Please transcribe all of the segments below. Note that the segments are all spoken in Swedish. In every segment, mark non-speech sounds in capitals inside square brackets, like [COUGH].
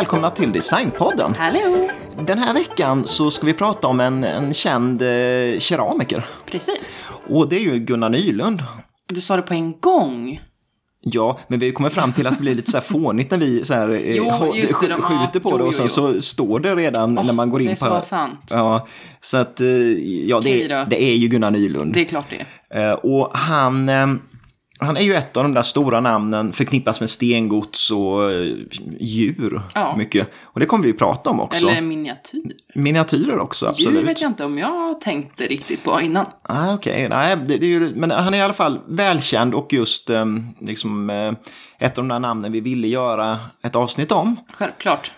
välkomna till Designpodden. Hallå! Den här veckan så ska vi prata om en, en känd eh, keramiker. Precis. Och det är ju Gunnar Nylund. Du sa det på en gång. Ja, men vi kommer fram till att det blir lite så här fånigt när vi så här, eh, Jo, det, sk- de- skjuter på jo, det och sen jo. så står det redan när man går in det är på... så sant. Ja, så att eh, ja, det, det är ju Gunnar Nylund. Det är klart det. Eh, Och han, han är ju ett av de där stora namnen förknippas med stengods och eh, djur. Ja. Mycket. Och det kommer vi ju prata om också. Eller miniatyr. Miniatyrer också, absolut. Djur vet jag inte om jag tänkte riktigt på innan. Ah, Okej, nej, det, det ju, men han är i alla fall välkänd och just eh, liksom, eh, ett av de där namnen vi ville göra ett avsnitt om. Självklart.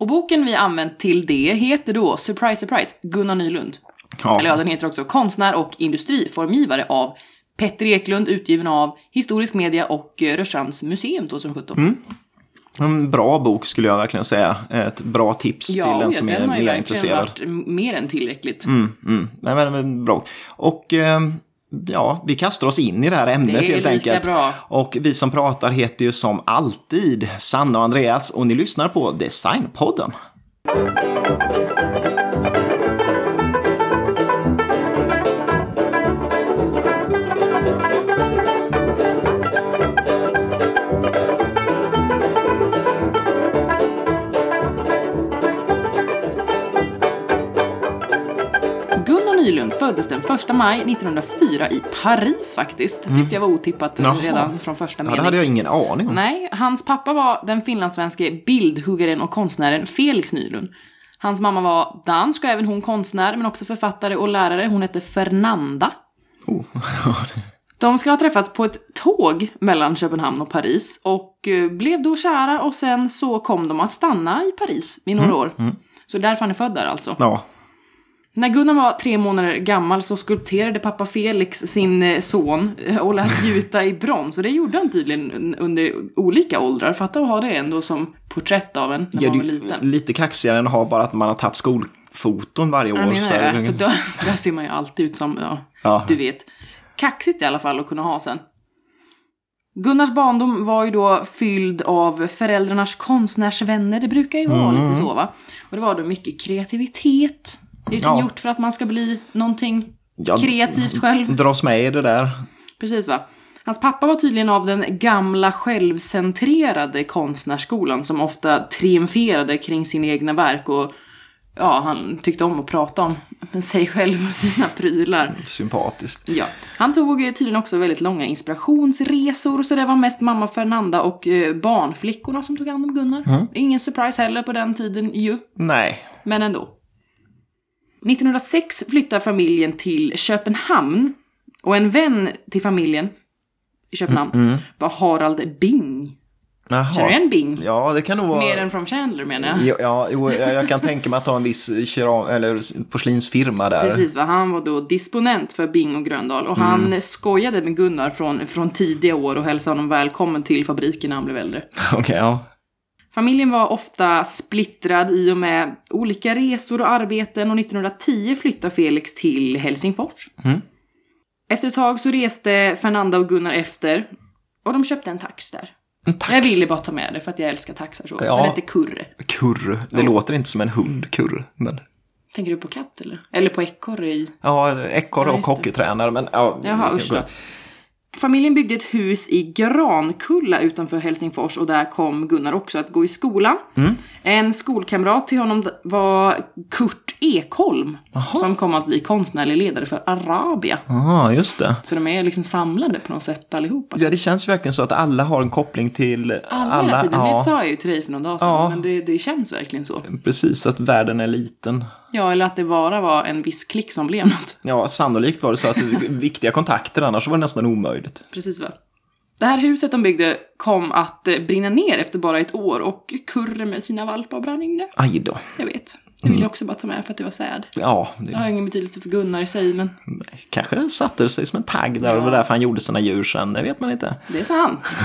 Och boken vi använt till det heter då, surprise surprise, Gunnar Nylund. Ja, Eller ja, den heter också Konstnär och industriformgivare av Petter Eklund, utgiven av Historisk Media och eh, Rörstrands museum 2017. Mm. en bra bok skulle jag verkligen säga. Ett bra tips till den som är den har ju mer intresserad. varit m- mer än tillräckligt. Mm, mm. Nej, men, bra. Och eh, ja, vi kastar oss in i det här ämnet Det är helt enkelt. bra. Och vi som pratar heter ju som alltid Sanna och Andreas och ni lyssnar på Designpodden. Föddes den 1 maj 1904 i Paris faktiskt. Det tyckte jag var otippat Mm. Jaha. redan från första Ja, mening. det hade jag ingen aning om. Nej, hans pappa var den finlandssvenske bildhuggaren och konstnären Felix Nylund. Hans mamma var dansk och även hon konstnär, men också författare och lärare. Hon hette Fernanda. Oh. [LAUGHS] De ska ha träffats på ett tåg mellan Köpenhamn och Paris och eh, blev då kära och sen så kom de att stanna i Paris i några år. Så därför han är född där alltså. ja, När Gunnar var tre månader gammal så skulpterade pappa Felix sin eh, son eh, och lät gjuta i brons. Och det gjorde han tydligen under olika åldrar. Fatta att ha det ändå som porträtt av en när ja man var liten. lite kaxigare än att ha bara att man har tagit skolfoton varje år. Jag så menar här. det, för då, där ser man ju alltid ut som, ja, Ja. du vet. Kaxigt i alla fall att kunna ha sen. Gunnars barndom var ju då fylld av föräldrarnas konstnärsvänner. Det brukar ju vara lite så va? Och det var då mycket kreativitet. Det är ju som Ja. gjort för att man ska bli någonting Ja, kreativt själv. Dras med i det där. Precis va? Hans pappa var tydligen av den gamla självcentrerade konstnärsskolan som ofta triumferade kring sina egna verk och ja, han tyckte om att prata om [LAUGHS] sig själv och sina prylar. Sympatiskt. Ja. Han tog eh, tydligen också väldigt långa inspirationsresor så det var mest mamma Fernanda och eh, barnflickorna som tog hand om Gunnar. Ingen surprise heller på den tiden ju, Nej. men ändå. 1906 flyttar familjen till Köpenhamn och en vän till familjen i Köpenhamn var Harald Bing. Jaha. Känner du igen Bing? Ja, det kan nog vara... Mer än från Chandler menar jag. Ja, jo, jag kan tänka mig att ha en viss keram, eller porslinsfirma där. Precis, va? han var då disponent för Bing och Gröndal och han skojade med Gunnar från, från tidiga år och hälsade honom välkommen till fabriken när han blev äldre. [LAUGHS] Okej, ja. Familjen var ofta splittrad i och med olika resor och arbeten och 1910 flyttade Felix till Helsingfors. Mm. Efter ett tag så reste Fernanda och Gunnar efter och de köpte en tax där. En tax. Jag ville bara ta med det för att jag älskar taxar så. Ja. Den heter Kurre. Kurre. Det låter inte som en hund, kurre. Men... Tänker du på katt eller? Eller på ekorre i... Ja, ekorre Ja, och hockeytränare, men ja. Jaha, usch då. Familjen byggde ett hus i Grankulla utanför Helsingfors och där kom Gunnar också att gå i skolan. Mm. En skolkamrat till honom var Kurt Ekholm som kom att bli konstnärlig ledare för Arabia. Ja, just det. Så de är liksom samlade på något sätt allihopa. Ja, det känns verkligen så att alla har en koppling till Alla, hela tiden. Det ja, sa jag ju till dig för någon dag sedan, Ja. men det, det känns verkligen så. precis, att världen är liten. Ja, eller att det bara var en viss klick som blev något. Ja, sannolikt var det så att viktiga kontakter, annars var det nästan omöjligt. Precis va? Det här huset de byggde kom att eh, brinna ner efter bara ett år och Kurre med sina valpar brann inne. Aj då. Jag vet. Det vill jag också bara ta med för att det var sad. Ja, Det har det ingen betydelse för Gunnar i sig, men kanske satte sig som en tagg där och det var därför han gjorde sina djur sen, det vet man inte. det är sant. [LAUGHS]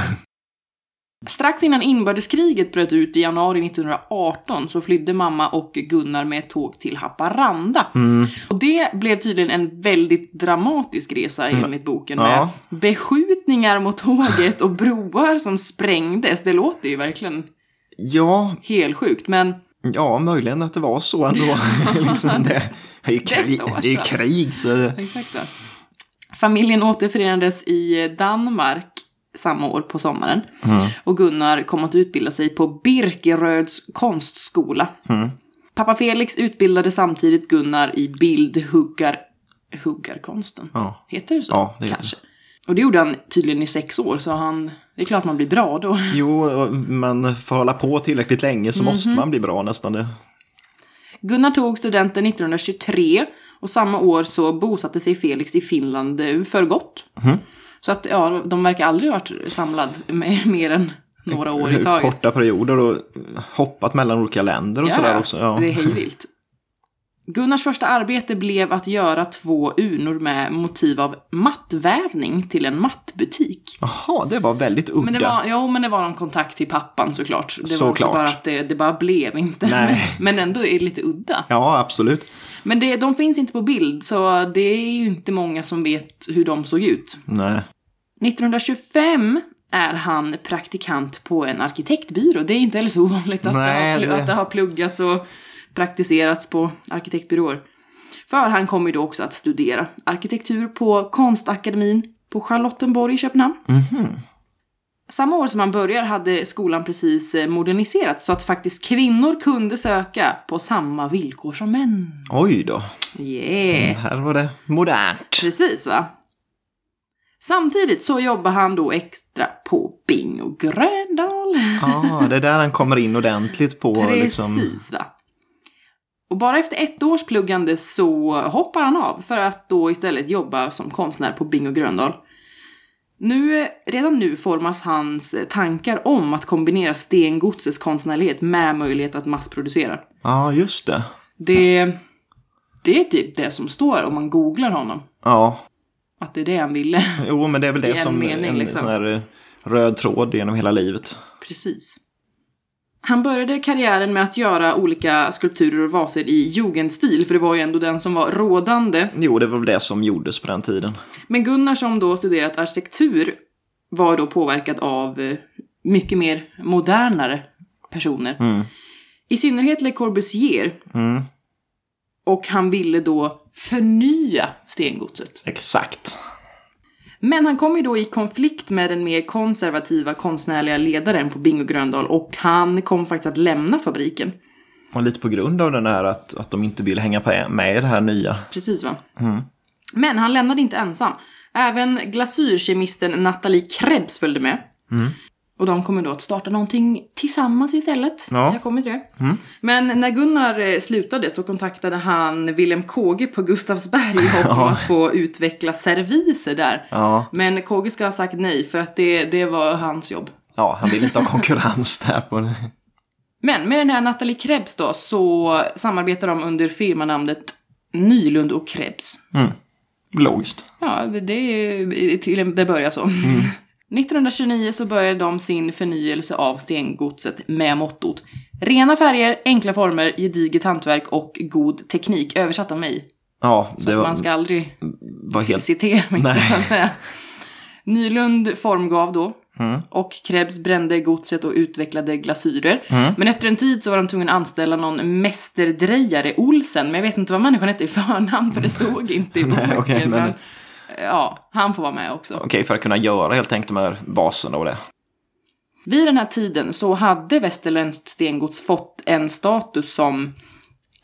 Strax innan inbördeskriget bröt ut i januari 1918 så flydde mamma och Gunnar med ett tåg till Haparanda. Och det blev tydligen en väldigt dramatisk resa enligt boken med Ja. beskjutningar mot tåget och broar som sprängdes. Det låter ju verkligen Ja, Helt sjukt, men ja, möjligen att det var så ändå. [LAUGHS] liksom det, [LAUGHS] det är ju krig, det är ju krig så... exakt. Familjen återförenades i Danmark samma år på sommaren. Och Gunnar kom att utbilda sig på Birkeröds konstskola. Pappa Felix utbildade samtidigt Gunnar i bildhuggar... Huggarkonsten? Ja. Heter det så? Ja, det Kanske. Och det gjorde han tydligen i sex år, så han... Det är klart man blir bra då. Jo, men för att hålla på tillräckligt länge så måste man bli bra nästan. Gunnar tog studenten 1923 och samma år så bosatte sig Felix i Finland för gott. Så att ja, de verkar aldrig ha varit samlad med mer än några år i taget. Korta perioder och hoppat mellan olika länder och sådär också. Ja. det är hejvilt. Gunnars första arbete blev att göra två urnor med motiv av mattvävning till en mattbutik. Jaha, det var väldigt udda. Men det var, ja, men det var någon kontakt till pappan såklart. Det var inte Såklart. bara att det, det bara blev inte. Nej. Men ändå är det lite udda. Ja, absolut. Men det, de finns inte på bild, så det är ju inte många som vet hur de såg ut. Nej. 1925 är han praktikant på en arkitektbyrå. Det är inte heller så ovanligt att, Nej, det, har, det- att det har pluggats och praktiserats på arkitektbyråer. För han kommer ju då också att studera arkitektur på Konstakademin på Charlottenborg i Köpenhamn. Samma år som han börjar hade skolan precis eh, moderniserats så att faktiskt kvinnor kunde söka på samma villkor som män. Oj då. Yeah! Här var det modernt. Precis va? Samtidigt så jobbar han då extra på Bingo Gröndal. Ja, det är där han kommer in ordentligt på. [LAUGHS] Precis Liksom. va? Och bara efter ett års pluggande så hoppar han av för att då istället jobba som konstnär på Bingo Gröndal. Nu, redan nu formas hans tankar om att kombinera Stengodsets konstnärlighet med möjlighet att massproducera. Ja, just det. Det, det är typ det som står om man googlar honom. Ja, Att det är det han ville. jo, men det är väl I det en som mening, en liksom. sån här röd tråd genom hela livet. Precis. Han började karriären med att göra olika skulpturer och vaser i jugendstil, för det var ju ändå den som var rådande. Jo, det var väl det som gjordes på den tiden. Men Gunnar som då studerat arkitektur var då påverkad av eh, mycket mer modernare personer. I synnerhet Le Corbusier. Mm. Och han ville då förnya stengodset. Exakt. Men han kom ju då i konflikt med den mer konservativa konstnärliga ledaren på Bingo Gröndal och han kom faktiskt att lämna fabriken. Och lite på grund av den här att, att de inte ville hänga med i det här nya. Precis va? Men han lämnade inte ensam. Även glasyrkemisten Nathalie Krebs följde med. Och de kommer då att starta någonting tillsammans istället. Ja. Jag kommer till det. Men när Gunnar eh, slutade så kontaktade han Wilhelm Kåge på Gustavsberg i hopp om [LAUGHS] att få utveckla serviser där. Ja, Men Kåge ska ha sagt nej för att det, det var hans jobb. ja han ville inte ha konkurrens [LAUGHS] där. På det. Men med den här Nathalie Krebs då så samarbetar de under firmanamnet Nylund och Krebs. Logiskt. Ja, det, är- till, det börjar så. [LAUGHS] 1929 så började de sin förnyelse av stengodset med mottot Rena färger, enkla former, gediget hantverk och god teknik. Översatt av mig. Ja, Så det var, man ska aldrig var helt... citera mig, Nej. så. Nylund formgav då. Mm. Och Krebs brände godset och utvecklade glasyrer. Mm. Men efter en tid så var de tvungna att anställa någon mästerdrejare, Olsen. Men jag vet inte vad människan hette i förnamn, för det stod inte i [LAUGHS] Nej, boken. okej, men- men... Ja, han får vara med också. Okej, för att kunna göra helt enkelt de här baserna och det. Vid den här tiden så hade västerländskt stengods fått en status som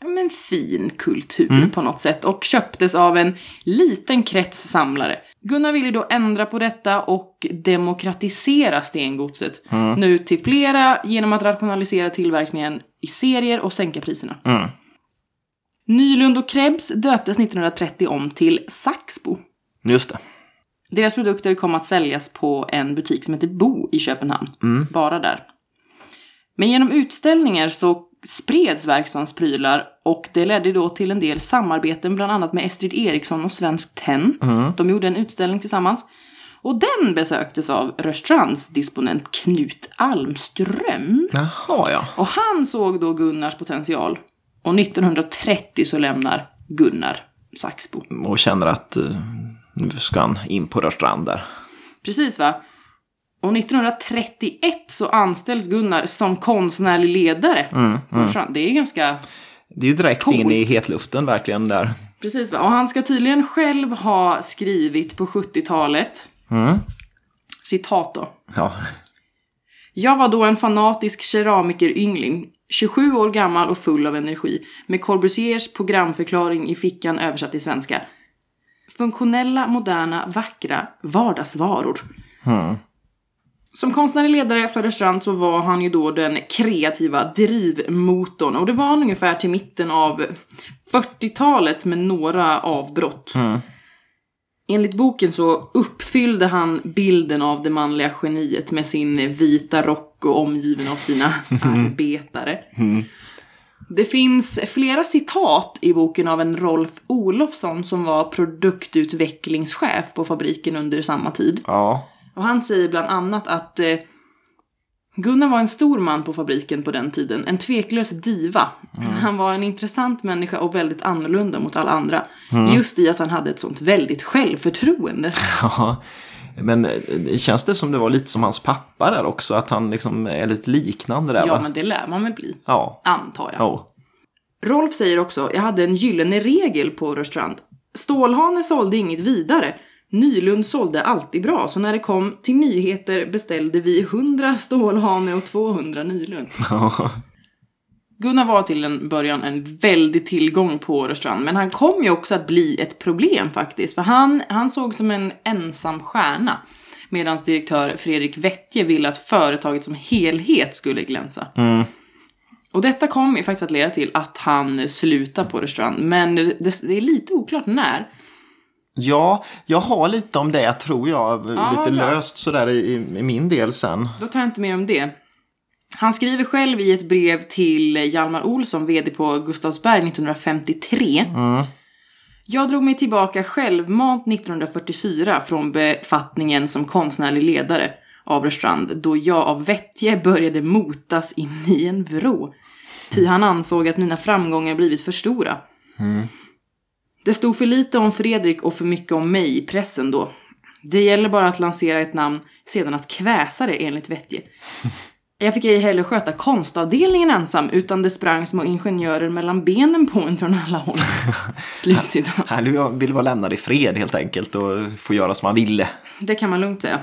men fin kultur på något sätt och köptes av en liten krets samlare. Gunnar ville då ändra på detta och demokratisera stengodset. Nu till flera genom att rationalisera tillverkningen i serier och sänka priserna. Mm. Nylund och Krebs döptes 1930 om till Saxbo. Just det. Deras produkter kom att säljas på en butik som heter Bo i Köpenhamn. Bara där. Men genom utställningar så spreds verkstadens prylar och det ledde då till en del samarbeten bland annat med Estrid Eriksson och Svensk Tenn. De gjorde en utställning tillsammans. Och den besöktes av Rörstrands disponent Knut Almström. Jaha, ja. Och han såg då Gunnars potential. Och 1930 så lämnar Gunnar Saxbo. Och känner att eh, nu ska han in på Rörstrand där. Precis va? Och 1931 så anställs Gunnar som konstnärlig ledare. Mm, Restaurang. Det är ganska... Det är ju direkt Coolt. in i hetluften verkligen där. Precis va? Och han ska tydligen själv ha skrivit på 70-talet. Mm. Citat då. Ja. Jag var då en fanatisk keramikeryngling, 27 år gammal och full av energi, med Corbusiers programförklaring i fickan översatt till svenska. Funktionella, moderna, vackra vardagsvaror. Mm. Som konstnärlig ledare för Restaurang så var han ju då den kreativa drivmotorn och det var han ungefär till mitten av 40-talet med några avbrott. Mm. Enligt boken så uppfyllde han bilden av det manliga geniet med sin vita rock och omgiven av sina [LAUGHS] arbetare. Det finns flera citat i boken av en Rolf Olofsson som var produktutvecklingschef på fabriken under samma tid. Ja. Och han säger bland annat att eh, Gunnar var en stor man på fabriken på den tiden, en tveklös diva. Han var en intressant människa och väldigt annorlunda mot alla andra. Just i att han hade ett sånt väldigt självförtroende. [LAUGHS] Ja. Men eh, känns det som det var lite som hans pappa där också? Att han liksom är lite liknande där Ja, va? men det lär man väl bli. Ja. Antar jag. Ja. Rolf säger också, jag hade en gyllene regel på Rörstrand. Stålhane sålde inget vidare. Nylund sålde alltid bra, så när det kom till nyheter beställde vi 100 Stålhane och 200 Nylund. [LAUGHS] [LAUGHS] Ja. Gunnar var till en början en väldig tillgång på Rörstrand, men han kom ju också att bli ett problem faktiskt, för han, han såg som en ensam stjärna. Medan direktör Fredrik Wettje ville att företaget som helhet skulle glänsa. Mm. Och detta kom ju faktiskt att leda till att han slutar på Rörstrand, men det, det är lite oklart när. Ja, jag har lite om det tror jag. Ja, lite bra. löst sådär i, i min del sen. Då tar jag inte mer om det. Han skriver själv i ett brev till Hjalmar Olsson, VD på Gustavsberg 1953. Mm. Jag drog mig tillbaka självmant 1944 från befattningen som konstnärlig ledare av Rörstrand då jag av Vettje började motas in i en vrå. Ty han ansåg att mina framgångar blivit för stora. Det stod för lite om Fredrik och för mycket om mig i pressen då. Det gäller bara att lansera ett namn, sedan att kväsa det enligt Vettje. Jag fick ej heller sköta konstavdelningen ensam, utan det sprang små ingenjörer mellan benen på en från alla håll. [LAUGHS] Slutcitat. Han ville vara lämnad i fred helt enkelt och få göra som han ville. Det kan man lugnt säga.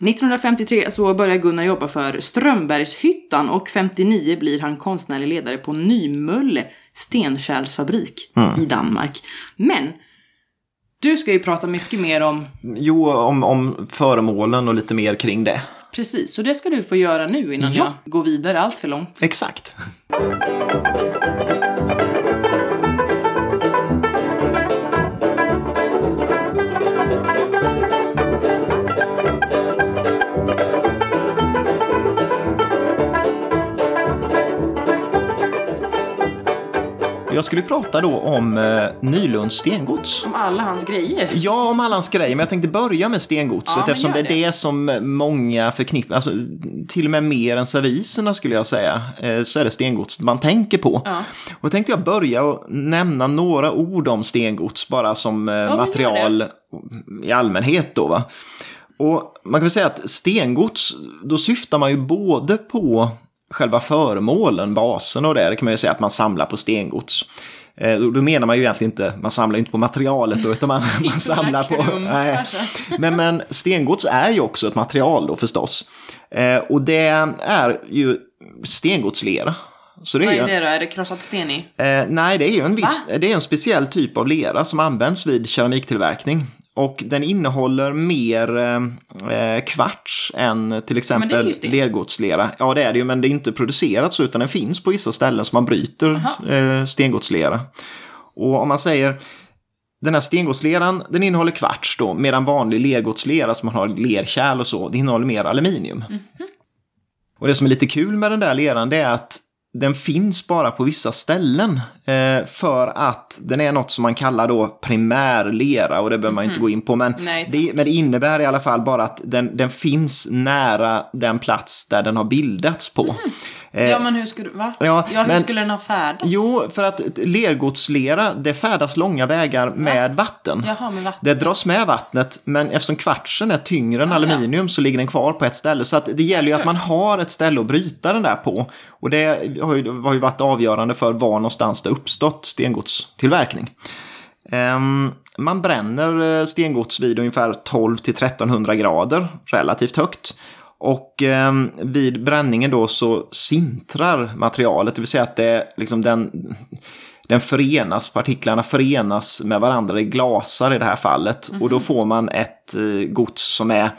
1953 så börjar Gunnar jobba för Strömbergshyttan och 59 blir han konstnärlig ledare på Nymölle stenkärlsfabrik i Danmark. Men du ska ju prata mycket mer om Jo, om, om föremålen och lite mer kring det. Precis, så det ska du få göra nu innan Ja. jag går vidare allt för långt. Exakt. Jag skulle prata då om eh, Nylunds stengods. Om alla hans grejer. Ja, om alla hans grejer, men jag tänkte börja med stengodset Ja, eftersom det är det. det som många förknippar, alltså till och med mer än serviserna skulle jag säga, eh, så är det stengods man tänker på. Ja. Och då tänkte jag börja och nämna några ord om stengods bara som eh, gör material i allmänhet då va. Och man kan väl säga att stengods, då syftar man ju både på själva föremålen, basen och det, det kan man ju säga att man samlar på stengods. Eh, Då menar man ju egentligen inte, man samlar inte på materialet då, utan man, [LAUGHS] man samlar på... Nej. Men, men stengods är ju också ett material då förstås. Eh, och det är ju stengodslera. Så det Vad är är ju, det då? Är det krossad sten i? Eh, nej, det är ju en, viss, Va? det är en speciell typ av lera som används vid keramiktillverkning. Och den innehåller mer eh, kvarts än till exempel sten. lergodslera. Ja, det är det ju, men det är inte producerat så, utan den finns på vissa ställen som man bryter eh, stengodslera. Och om man säger den här stengodsleran, den innehåller kvarts då, medan vanlig lergodslera som man har lerkärl och så, det innehåller mer aluminium. Och det som är lite kul med den där leran det är att den finns bara på vissa ställen. Eh, för att den är något som man kallar då primärlera och det behöver man inte gå in på. Men, Nej, det, men det innebär i alla fall bara att den, den finns nära den plats där den har bildats på. Eh, Ja, men hur skulle, va? Ja, Ja, hur men- skulle den ha färdats? Jo, för att lergodslera, det färdas långa vägar med vatten. Jaha, med vatten. Det dras med vattnet, men eftersom kvartsen är tyngre än Ah, ja. aluminium så ligger den kvar på ett ställe. Så att det gäller ju att man har ett ställe att bryta den där på. Och det har ju, har ju varit avgörande för var någonstans det uppstått stengodstillverkning. Ehm, man bränner eh, stengods vid ungefär 12 till 1300 grader, relativt högt. Och ehm, vid bränningen då så sintrar materialet, det vill säga att det, liksom den, den förenas, partiklarna förenas med varandra, det glasar i det här fallet. Och Mhm. då får man ett eh, gods som är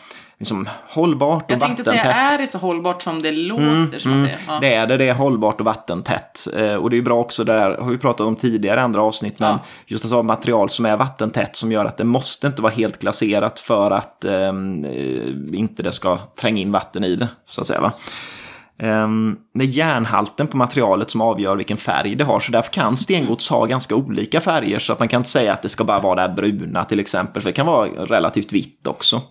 liksom hållbart och Jag tänkte vattentätt. säga, är det så hållbart som det låter som att det är? Ja. Det är det, det är hållbart och vattentätt. Eh, och det är bra också, det där har vi pratat om tidigare andra avsnitt, men Ja. just ett sådant material som är vattentätt som gör att det måste inte vara helt glaserat för att ehm, eh, inte det ska tränga in vatten i det, så att säga. Va? Ehm, det är järnhalten på materialet som avgör vilken färg det har, så därför kan stengods ha ganska olika färger, så att man kan inte säga att det ska bara vara det här bruna till exempel, för det kan vara relativt vitt också.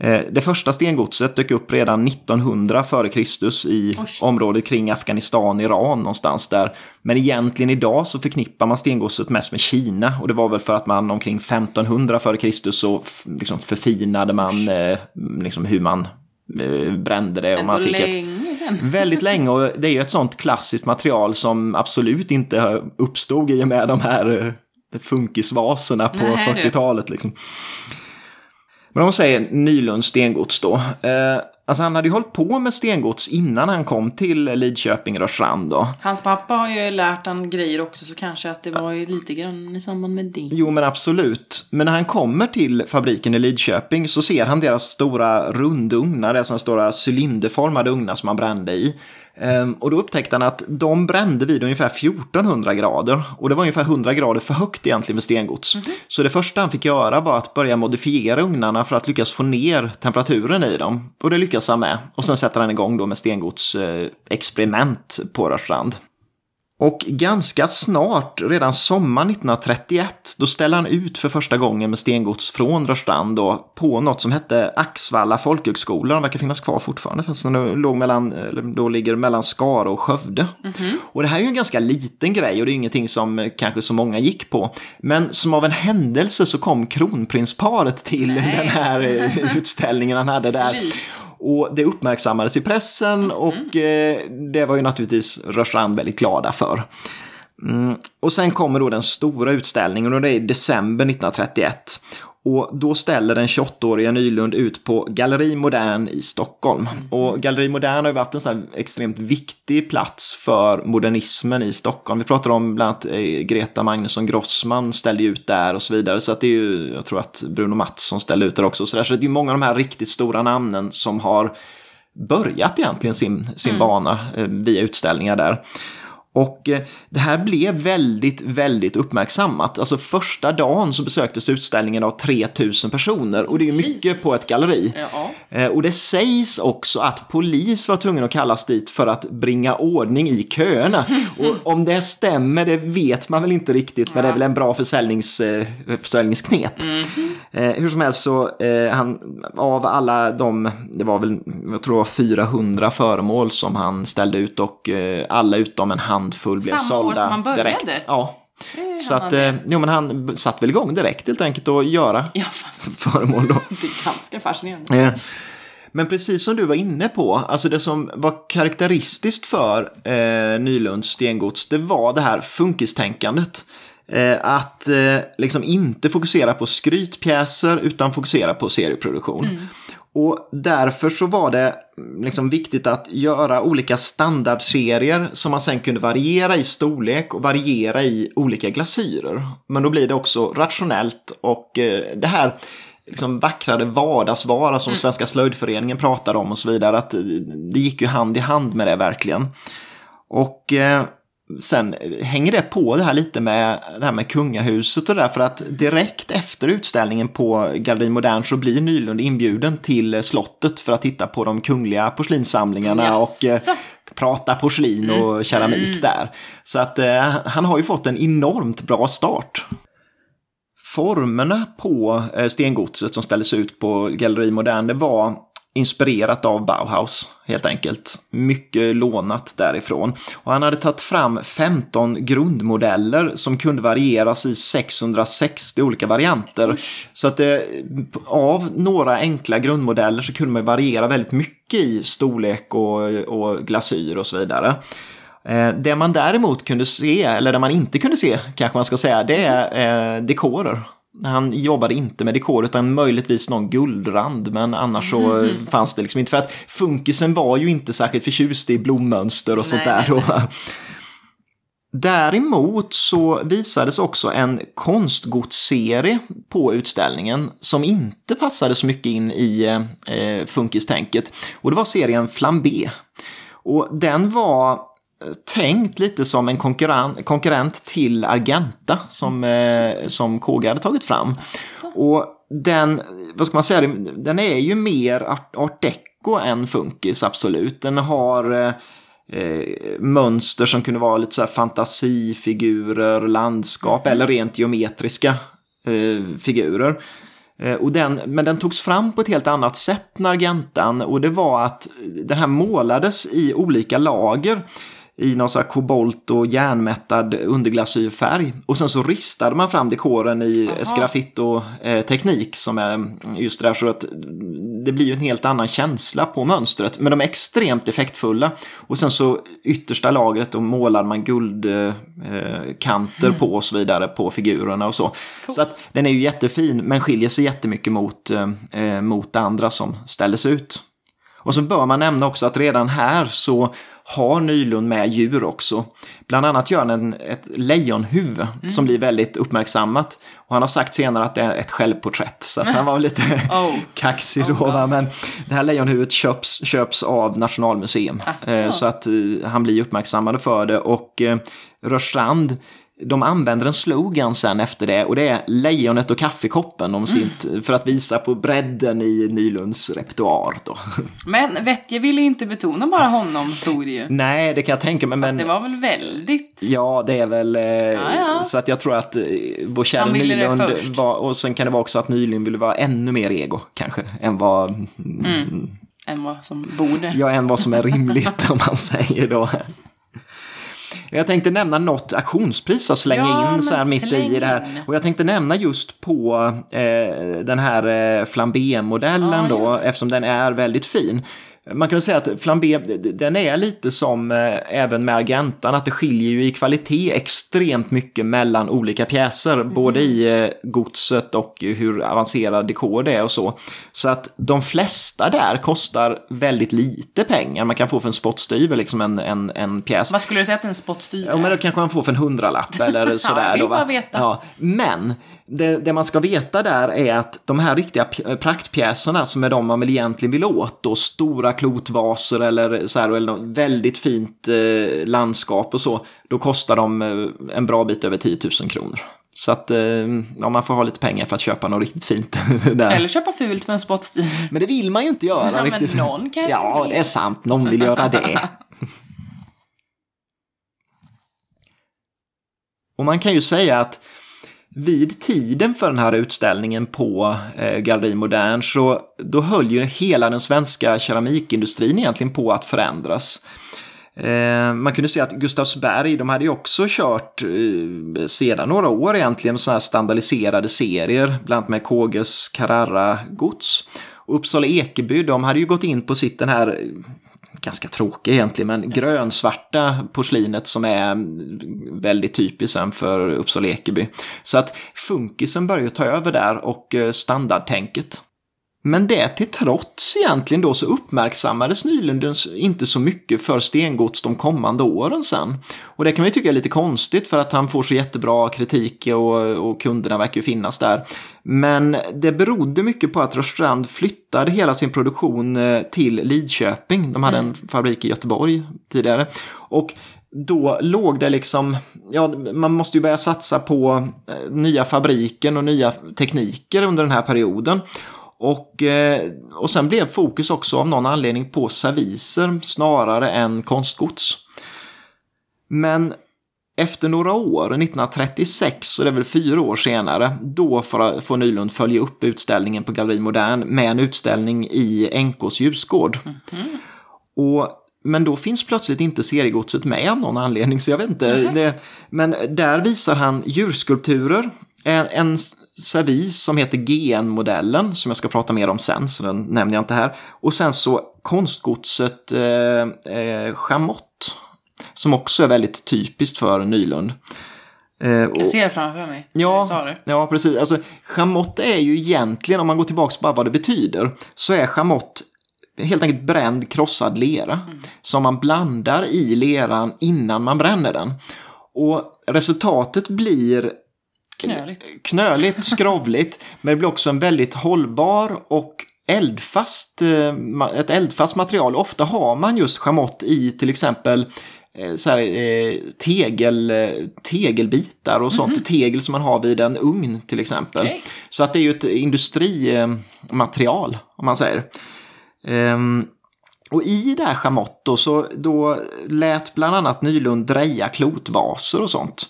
Eh, Det första stengodset dök upp redan 1900 f.Kr. i Oj. området kring Afghanistan, Iran någonstans där. Men egentligen idag så förknippar man stengodset mest med Kina och det var väl för att man omkring 1500 f.Kr. så liksom förfinade man eh, liksom hur man eh, brände det och man fick ett. [LAUGHS] Väldigt länge och det är ju ett sånt klassiskt material som absolut inte uppstod i och med de här funkisvaserna på Nej, du. 40-talet. Liksom. Men om man säger Nylunds stengods då. Eh, alltså han hade ju hållit på med stengods innan han kom till Lidköping Rörstrand då. Hans pappa har ju lärt han grejer också, så kanske att det var ju lite grann i samband med det. Jo, men absolut. Men när han kommer till fabriken i Lidköping så ser han deras stora rundugnar, dessa stora cylinderformade ugnar som han brände i. Ehm, och då upptäckte han att de brände vid ungefär 1400 grader. Och det var ungefär 100 grader för högt egentligen för stengods. Så det första han fick göra var att börja modifiera ugnarna för att lyckas få ner temperaturen i dem. Och det lyckas han med. Och sen sätter han igång då med stengods eh, på Rörstrand. Och ganska snart, redan sommaren 1931, då ställer han ut för första gången med stengods från Rörstrand då, på något som hette Axvalla folkhögskola. De verkar finnas kvar fortfarande, fast den låg mellan, då ligger mellan Skara och Skövde. Och det här är ju en ganska liten grej och det är ingenting som eh, kanske så många gick på. Men som av en händelse så kom kronprinsparet till Nej. den här eh, [LAUGHS] utställningen han hade där. Och det uppmärksammades i pressen och eh, det var ju naturligtvis Rörstrand väldigt glada för. Mm. Och sen kommer då den stora utställningen och det är i december 1931. Och då ställer den 28-åriga Nylund ut på Galleri Modern i Stockholm. Och Galleri Modern har ju varit en sån här extremt viktig plats för modernismen i Stockholm. Vi pratar om bland annat eh, Greta Magnusson Grossman ställde ut där och så vidare. Så att det är ju, jag tror att Bruno Mattsson ställde ut där också. Så, där. så det är ju många av de här riktigt stora namnen som har börjat egentligen sin, sin bana eh, via utställningar där. Och eh, det här blev väldigt, väldigt uppmärksammat. Alltså första dagen så besöktes utställningen av 3000 personer och det är ju mycket Jesus. på ett galleri. Ja. Eh, Och det sägs också att polis var tvungen att kallas dit för att bringa ordning i köerna. [LAUGHS] Och om det stämmer, det vet man väl inte riktigt, men det är väl en bra försäljnings, eh, försäljningsknep. Eh, hur som helst så, han, av alla de, det var väl, jag tror det var 400 föremål som han ställde ut och alla utom en handfull blev Samma år sålda som han började? direkt. Ja. Så att, eh, jo men han satt väl igång direkt helt enkelt och göra Ja, fast [LAUGHS] föremål då. [LAUGHS] det är ganska fascinerande. Eh, Men precis som du var inne på, alltså det som var karaktäristiskt för eh, Nylunds stengods, det var det här funkistänkandet. Eh, att eh, liksom inte fokusera på skrytpjäser utan fokusera på serieproduktion. Och därför så var det mm, liksom viktigt att göra olika standardserier som man sen kunde variera i storlek och variera i olika glasyrer. Men då blir det också rationellt och eh, det här liksom vackrade vardagsvara som Svenska slöjdföreningen pratar om och så vidare. Att eh, det gick ju hand i hand med det verkligen. Och eh, sen hänger det på det här lite med det här med kungahuset och där för att direkt efter utställningen på Galleri Modern så blir Nylund inbjuden till slottet för att titta på de kungliga porslinssamlingarna och eh, prata porslin och keramik där. Så att eh, han har ju fått en enormt bra start. Formerna på eh, stengodset som ställdes ut på Galleri Modern det var inspirerat av Bauhaus helt enkelt. Mycket lånat därifrån. Och han hade tagit fram 15 grundmodeller som kunde varieras i 660 olika varianter. Usch. Så att det, av några enkla grundmodeller så kunde man variera väldigt mycket i storlek och, och glasyr och så vidare. Eh, Det man däremot kunde se, eller det man inte kunde se kanske man ska säga, det är eh, dekorer. Han jobbade inte med dekor utan möjligtvis någon guldrand men annars så eh, fanns det liksom inte. För att funkisen var ju inte särskilt förtjust i blommönster och sånt där. nej. Däremot så visades också en konstgodsserie på utställningen som inte passade så mycket in i eh, funkistänket. Och det var serien Flambé. Och den var eh, tänkt lite som en konkurrent, konkurrent till Argenta som, eh, som KG hade tagit fram. Och den, vad ska man säga, den är ju mer art, art deco än funkis, absolut. Den har eh, eh, mönster som kunde vara lite så här fantasifigurer, landskap eller rent geometriska eh, figurer. Eh, Och den, men den togs fram på ett helt annat sätt än Argentan och det var att den här målades i olika lager i någon sån här kobolt och järnmättad underglasyrfärg. Och sen så ristade man fram dekoren i sgraffito-teknik som är just det där så att det blir ju en helt annan känsla på mönstret. Men de är extremt effektfulla. Och sen så yttersta lagret då målar man guldkanter på och så vidare på figurerna och så. Coolt. Så att den är ju jättefin men skiljer sig jättemycket mot, eh, eh, mot andra som ställdes ut. Och så bör man nämna också att redan här så har Nylund med djur också. Bland annat gör han en, ett lejonhuvud som blir väldigt uppmärksammat. Och han har sagt senare att det är ett självporträtt. Så att han var lite [LAUGHS] Oh. [LAUGHS] kaxig då. Oh God. va? Men det här lejonhuvudet köps, köps av Nationalmuseum. Asså. Eh, Så att eh, han blir uppmärksammad för det. Och eh, Rörstrand de använder en slogan sen efter det och det är lejonet och kaffekoppen om sitt, för att visa på bredden i Nylunds repertoar. Då. [LAUGHS] Men Vettje ville inte betona bara honom, stod det ju. Nej, det kan jag tänka mig. Men... Det var väl väldigt... Ja, det är väl eh, ja. så att jag tror att eh, vår kära Nylund var, och sen kan det vara också att Nylund ville vara ännu mer ego kanske än vad, Mm. Än vad som borde. ja, än vad som är rimligt [LAUGHS] om man säger då. Jag tänkte nämna något auktionspris att slänga Ja, in så här mitt släng i det här. Och jag tänkte nämna just på eh, den här eh, flambé-modellen Ja, då, eftersom den är väldigt fin. Man kan väl säga att flambé, den är lite som eh, även med Argentan, att det skiljer ju i kvalitet extremt mycket mellan olika pjäser, både i eh, godset och hur avancerad dekor det är och så. Så att de flesta där kostar väldigt lite pengar. Man kan få för en spottstyver liksom en, en, en pjäs. Vad skulle du säga att en spottstyver Ja, men då kanske man får för en hundralapp eller [LAUGHS] sådär. vill då, veta. Ja, men det, det man ska veta där är att de här riktiga praktpjäserna som är de man väl egentligen vill åt, då stora klotvaser eller, så här, eller något väldigt fint eh, landskap och så, då kostar de eh, en bra bit över 10 000 kronor. Så att eh, ja, man får ha lite pengar för att köpa något riktigt fint [LAUGHS] där. Eller köpa fult för en spottstyver. Men det vill man ju inte göra [LAUGHS] Ja, men riktigt. någon kanske Ja, det är sant. Någon vill göra det. [LAUGHS] Och man kan ju säga att vid tiden för den här utställningen på eh, Galleri Modern så då höll ju hela den svenska keramikindustrin egentligen på att förändras. Eh, man kunde se att Gustavsberg, de hade ju också kört eh, sedan några år egentligen sådana här standardiserade serier, bland annat med Kåges Carrara-gods. Och Uppsala Ekeby, de hade ju gått in på sitt den här ganska tråkiga egentligen, men grönsvarta porslinet som är väldigt typiskt sen för Uppsala Ekeby. Så att funkisen börjar ta över där och eh, standardtänket. Men det till trots egentligen då så uppmärksammades Nylund inte så mycket för stengods de kommande åren sen. Och det kan vi tycka är lite konstigt för att han får så jättebra kritik och, och kunderna verkar ju finnas där. Men det berodde mycket på att Rörstrand flyttade hela sin produktion eh, till Lidköping. De hade en fabrik i Göteborg tidigare. Och då låg det liksom, ja man måste ju börja satsa på eh, nya fabriken och nya tekniker under den här perioden. Och, eh, och sen blev fokus också av någon anledning på serviser snarare än konstgods. Men efter några år, 1936, så det är väl fyra år senare, då får, Nylund följa upp utställningen på Galleri Modern med en utställning i NKs ljusgård. Och men då finns plötsligt inte seriegodset med av någon anledning, så jag vet inte. Det, men där visar han djurskulpturer, en, en servis som heter GN-modellen, som jag ska prata mer om sen, så den nämner jag inte här. Och sen så konstgodset eh, eh, Chamott, som också är väldigt typiskt för Nylund. Eh, Jag ser det framför mig. Ja, ja, precis. Alltså, chamott är ju egentligen, om man går tillbaka bara vad det betyder, så är chamott helt enkelt bränd krossad lera som man blandar i leran innan man bränner den. Och resultatet blir Knöligt. knöligt, skrovligt, men det blir också en väldigt hållbar och eldfast, eh, ett eldfast material. Ofta har man just chamott i till exempel eh, så här, eh, tegel, tegelbitar och sånt. Tegel som man har vid en ugn till exempel. Okej. Så att det är ju ett industrimaterial om man säger. Ehm, och i det här chamott då, så då lät bland annat Nylund dreja klotvaser och sånt.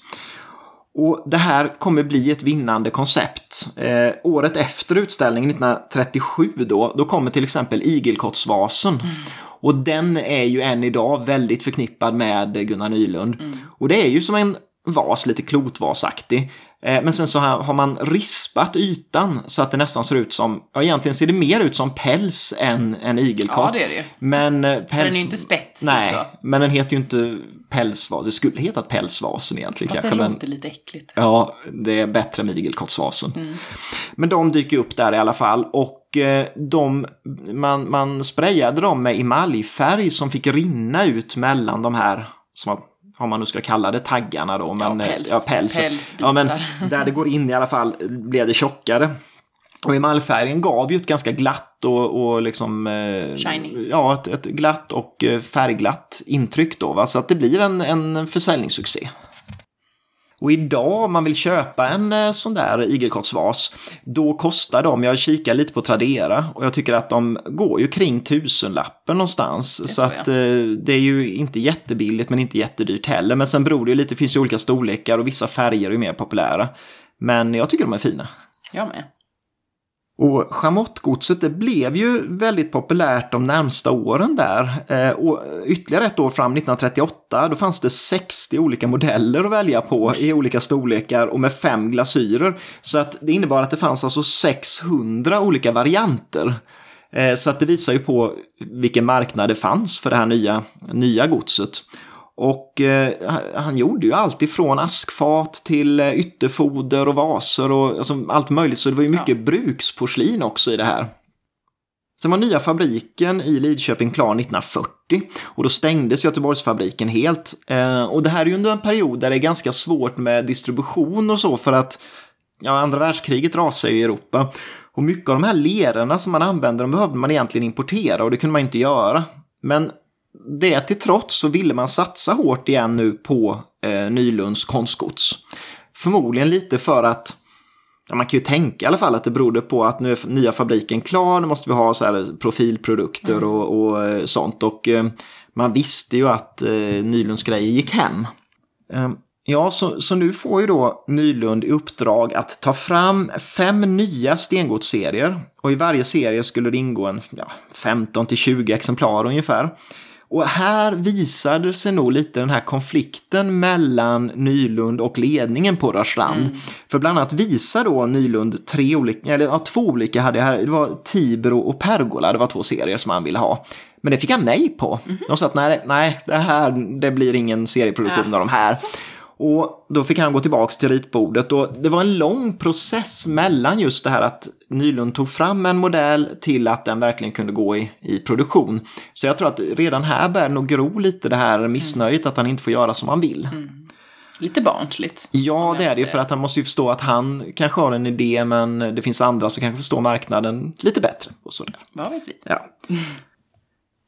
Och det här kommer bli ett vinnande koncept. Eh, året efter utställningen, 1937, då, då kommer till exempel igelkottsvasen. Och den är ju än idag väldigt förknippad med Gunnar Nylund. Och det är ju som en vas, lite klotvasaktig. Eh, men sen så har man rispat ytan så att det nästan ser ut som, ja egentligen ser det mer ut som päls än en igelkott. Ja, det är det. Men eh, päls... den är inte spetsig Nej, så. men den heter ju inte pälsvas. Det skulle hetat pälsvasen egentligen Fast det kanske. Men... låter lite äckligt. Ja, det är bättre med igelkottsvasen. Men de dyker upp där i alla fall och eh, de, man, man sprayade dem med emaljfärg som fick rinna ut mellan de här, som man- vad man nu ska kalla det, taggarna då. Men, eh, päls. Ja, päls. Pälsbitar. Ja, [LAUGHS] men där det går in i alla fall blev det tjockare. Och emaljfärgen gav ju ett ganska glatt och, och liksom... Eh, Shiny. Ja, ett, ett glatt och eh, färgglatt intryck då. Va? Så att det blir en, en försäljningssuccé. Och idag om man vill köpa en eh, sån där igelkottsvas, då kostar de, jag kikar lite på Tradera och jag tycker att de går ju kring tusenlappen någonstans. Så så, att eh, det är ju inte jättebilligt men inte jättedyrt heller. Men sen beror det ju lite, det finns ju olika storlekar och vissa färger är ju mer populära. Men jag tycker de är fina. Jag med. Och chamottgodset det blev ju väldigt populärt de närmsta åren där. Eh, och ytterligare ett år fram, 1938, då fanns det 60 olika modeller att välja på i olika storlekar och med fem glasyrer. Så att det innebar att det fanns alltså 600 olika varianter. Eh, så att det visar ju på vilken marknad det fanns för det här nya, nya godset. Och eh, han gjorde ju allt ifrån askfat till eh, ytterfoder och vaser och alltså, allt möjligt. Så det var ju mycket bruksporslin också i det här. Sen var nya fabriken i Lidköping klar 1940 och då stängdes Göteborgsfabriken helt. Eh, och det här är ju under en period där det är ganska svårt med distribution och så för att ja, andra världskriget rasar ju i Europa. Och mycket av de här lerorna som man använde, de behövde man egentligen importera och det kunde man inte göra. Men det till trots så ville man satsa hårt igen nu på eh, Nylunds konstgods. Förmodligen lite för att Ja, man kan ju tänka i alla fall att det berodde på att nu är nya fabriken klar, nu måste vi ha så här profilprodukter och, och eh, sånt. Och eh, man visste ju att eh, Nylunds grejer gick hem. Eh, ja, så, så nu får ju då Nylund i uppdrag att ta fram fem nya stengodsserier. Och i varje serie skulle det ingå en ja, 15 till 20 exemplar ungefär. Och här visade sig nog lite den här konflikten mellan Nylund och ledningen på Rörstrand. För bland annat visar då Nylund tre olika, eller ja, två olika hade jag här, det var Tibro och Pergola, det var två serier som han ville ha. Men det fick han nej på. De sa att nej, nej det här det blir ingen serieproduktion av de här. Och då fick han gå tillbaka till ritbordet och det var en lång process mellan just det här att Nylund tog fram en modell till att den verkligen kunde gå i, i produktion. Så jag tror att redan här börjar nog gro lite det här missnöjet att han inte får göra som han vill. Lite barnsligt. Ja, det är det ju för att han måste ju förstå att han kanske har en idé men det finns andra som kanske förstår marknaden lite bättre. Och sådär. Vad vet vi? Ja. [LAUGHS]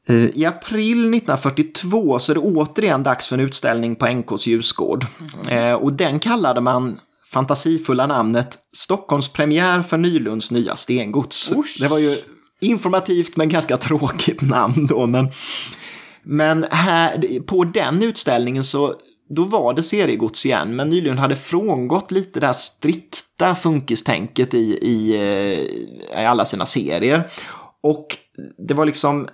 Eh, I april 1942 så är det återigen dags för en utställning på NKs ljusgård. Eh, Och den kallade man fantasifulla namnet Stockholmspremiär för Nylunds nya stengods. Usch. Det var ju informativt men ganska tråkigt namn då. Men, men här, på den utställningen så då var det seriegods igen, men Nylund hade frångått lite det här strikta funkistänket i, i, eh, i alla sina serier. Och det var liksom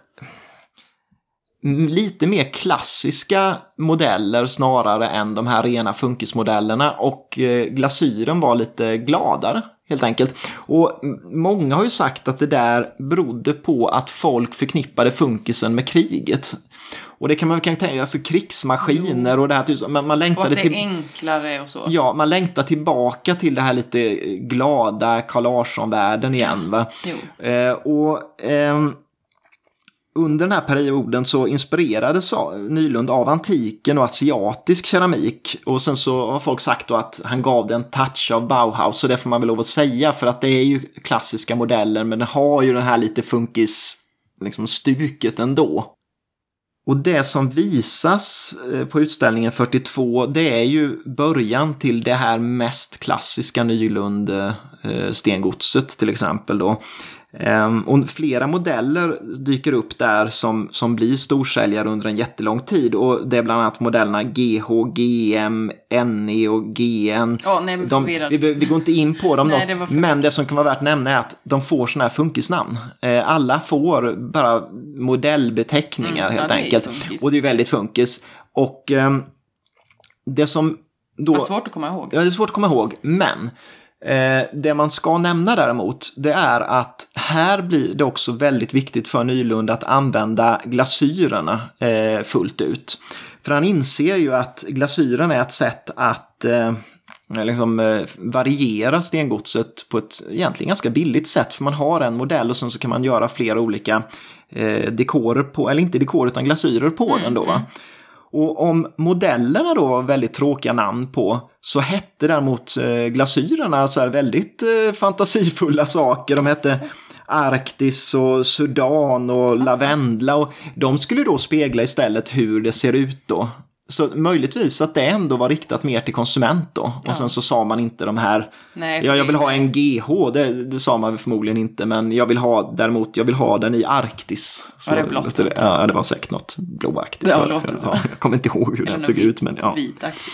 lite mer klassiska modeller snarare än de här rena funkismodellerna och eh, glasyren var lite gladare helt enkelt. Och många har ju sagt att det där berodde på att folk förknippade funkisen med kriget. Och det kan man kanske tänka, alltså krigsmaskiner jo. och det här, man, man längtade och att det är enklare och så. Ja, man längtar tillbaka till det här lite glada Carl Larsson-världen igen. Va? Eh, och... Eh, under den här perioden så inspirerades Nylund av antiken och asiatisk keramik. Och sen så har folk sagt då att han gav det en touch av Bauhaus, så det får man väl lov att säga för att det är ju klassiska modeller men det har ju den här lite funkis liksom stuket ändå. Och det som visas eh, på utställningen 42 det är ju början till det här mest klassiska Nylund-stengodset eh, till exempel då. Ehm, och flera modeller dyker upp där som, som blir storsäljare under en jättelång tid. Och det är bland annat modellerna GH, GM, NE och GN. Oh, nej, de, vi, vi, går inte in på dem [LAUGHS] nej, något, men det som kan vara värt att nämna är att de får sådana här funkisnamn. Eh, alla får bara modellbeteckningar mm, helt enkelt. Och det är väldigt funkis. Och eh, det som då... Det är svårt att komma ihåg. Ja, det är svårt att komma ihåg, men det man ska nämna däremot, det är att här blir det också väldigt viktigt för Nylund att använda glasyrerna eh, fullt ut. För han inser ju att glasyren är ett sätt att eh, liksom, eh, variera stengodset på ett egentligen ganska billigt sätt. För man har en modell och sen så kan man göra flera olika eh, dekorer på, eller inte dekorer utan glasyrer på mm, den då. Va? Och om modellerna då var väldigt tråkiga namn på så hette däremot eh, glasyrerna så här väldigt eh, fantasifulla saker. De hette Arktis och Sudan och Lavendla och de skulle då spegla istället hur det ser ut då. Så möjligtvis att det ändå var riktat mer till konsument då. Och ja. sen så sa man inte de här, Nej, ja jag vill ha en GH, det, det sa man förmodligen inte, men jag vill ha däremot, jag vill ha den i Arktis. Så, var det blått? Ja, det var säkert något blåaktigt. Ja, jag kommer inte ihåg hur den såg ut, men ja. Vitaktigt.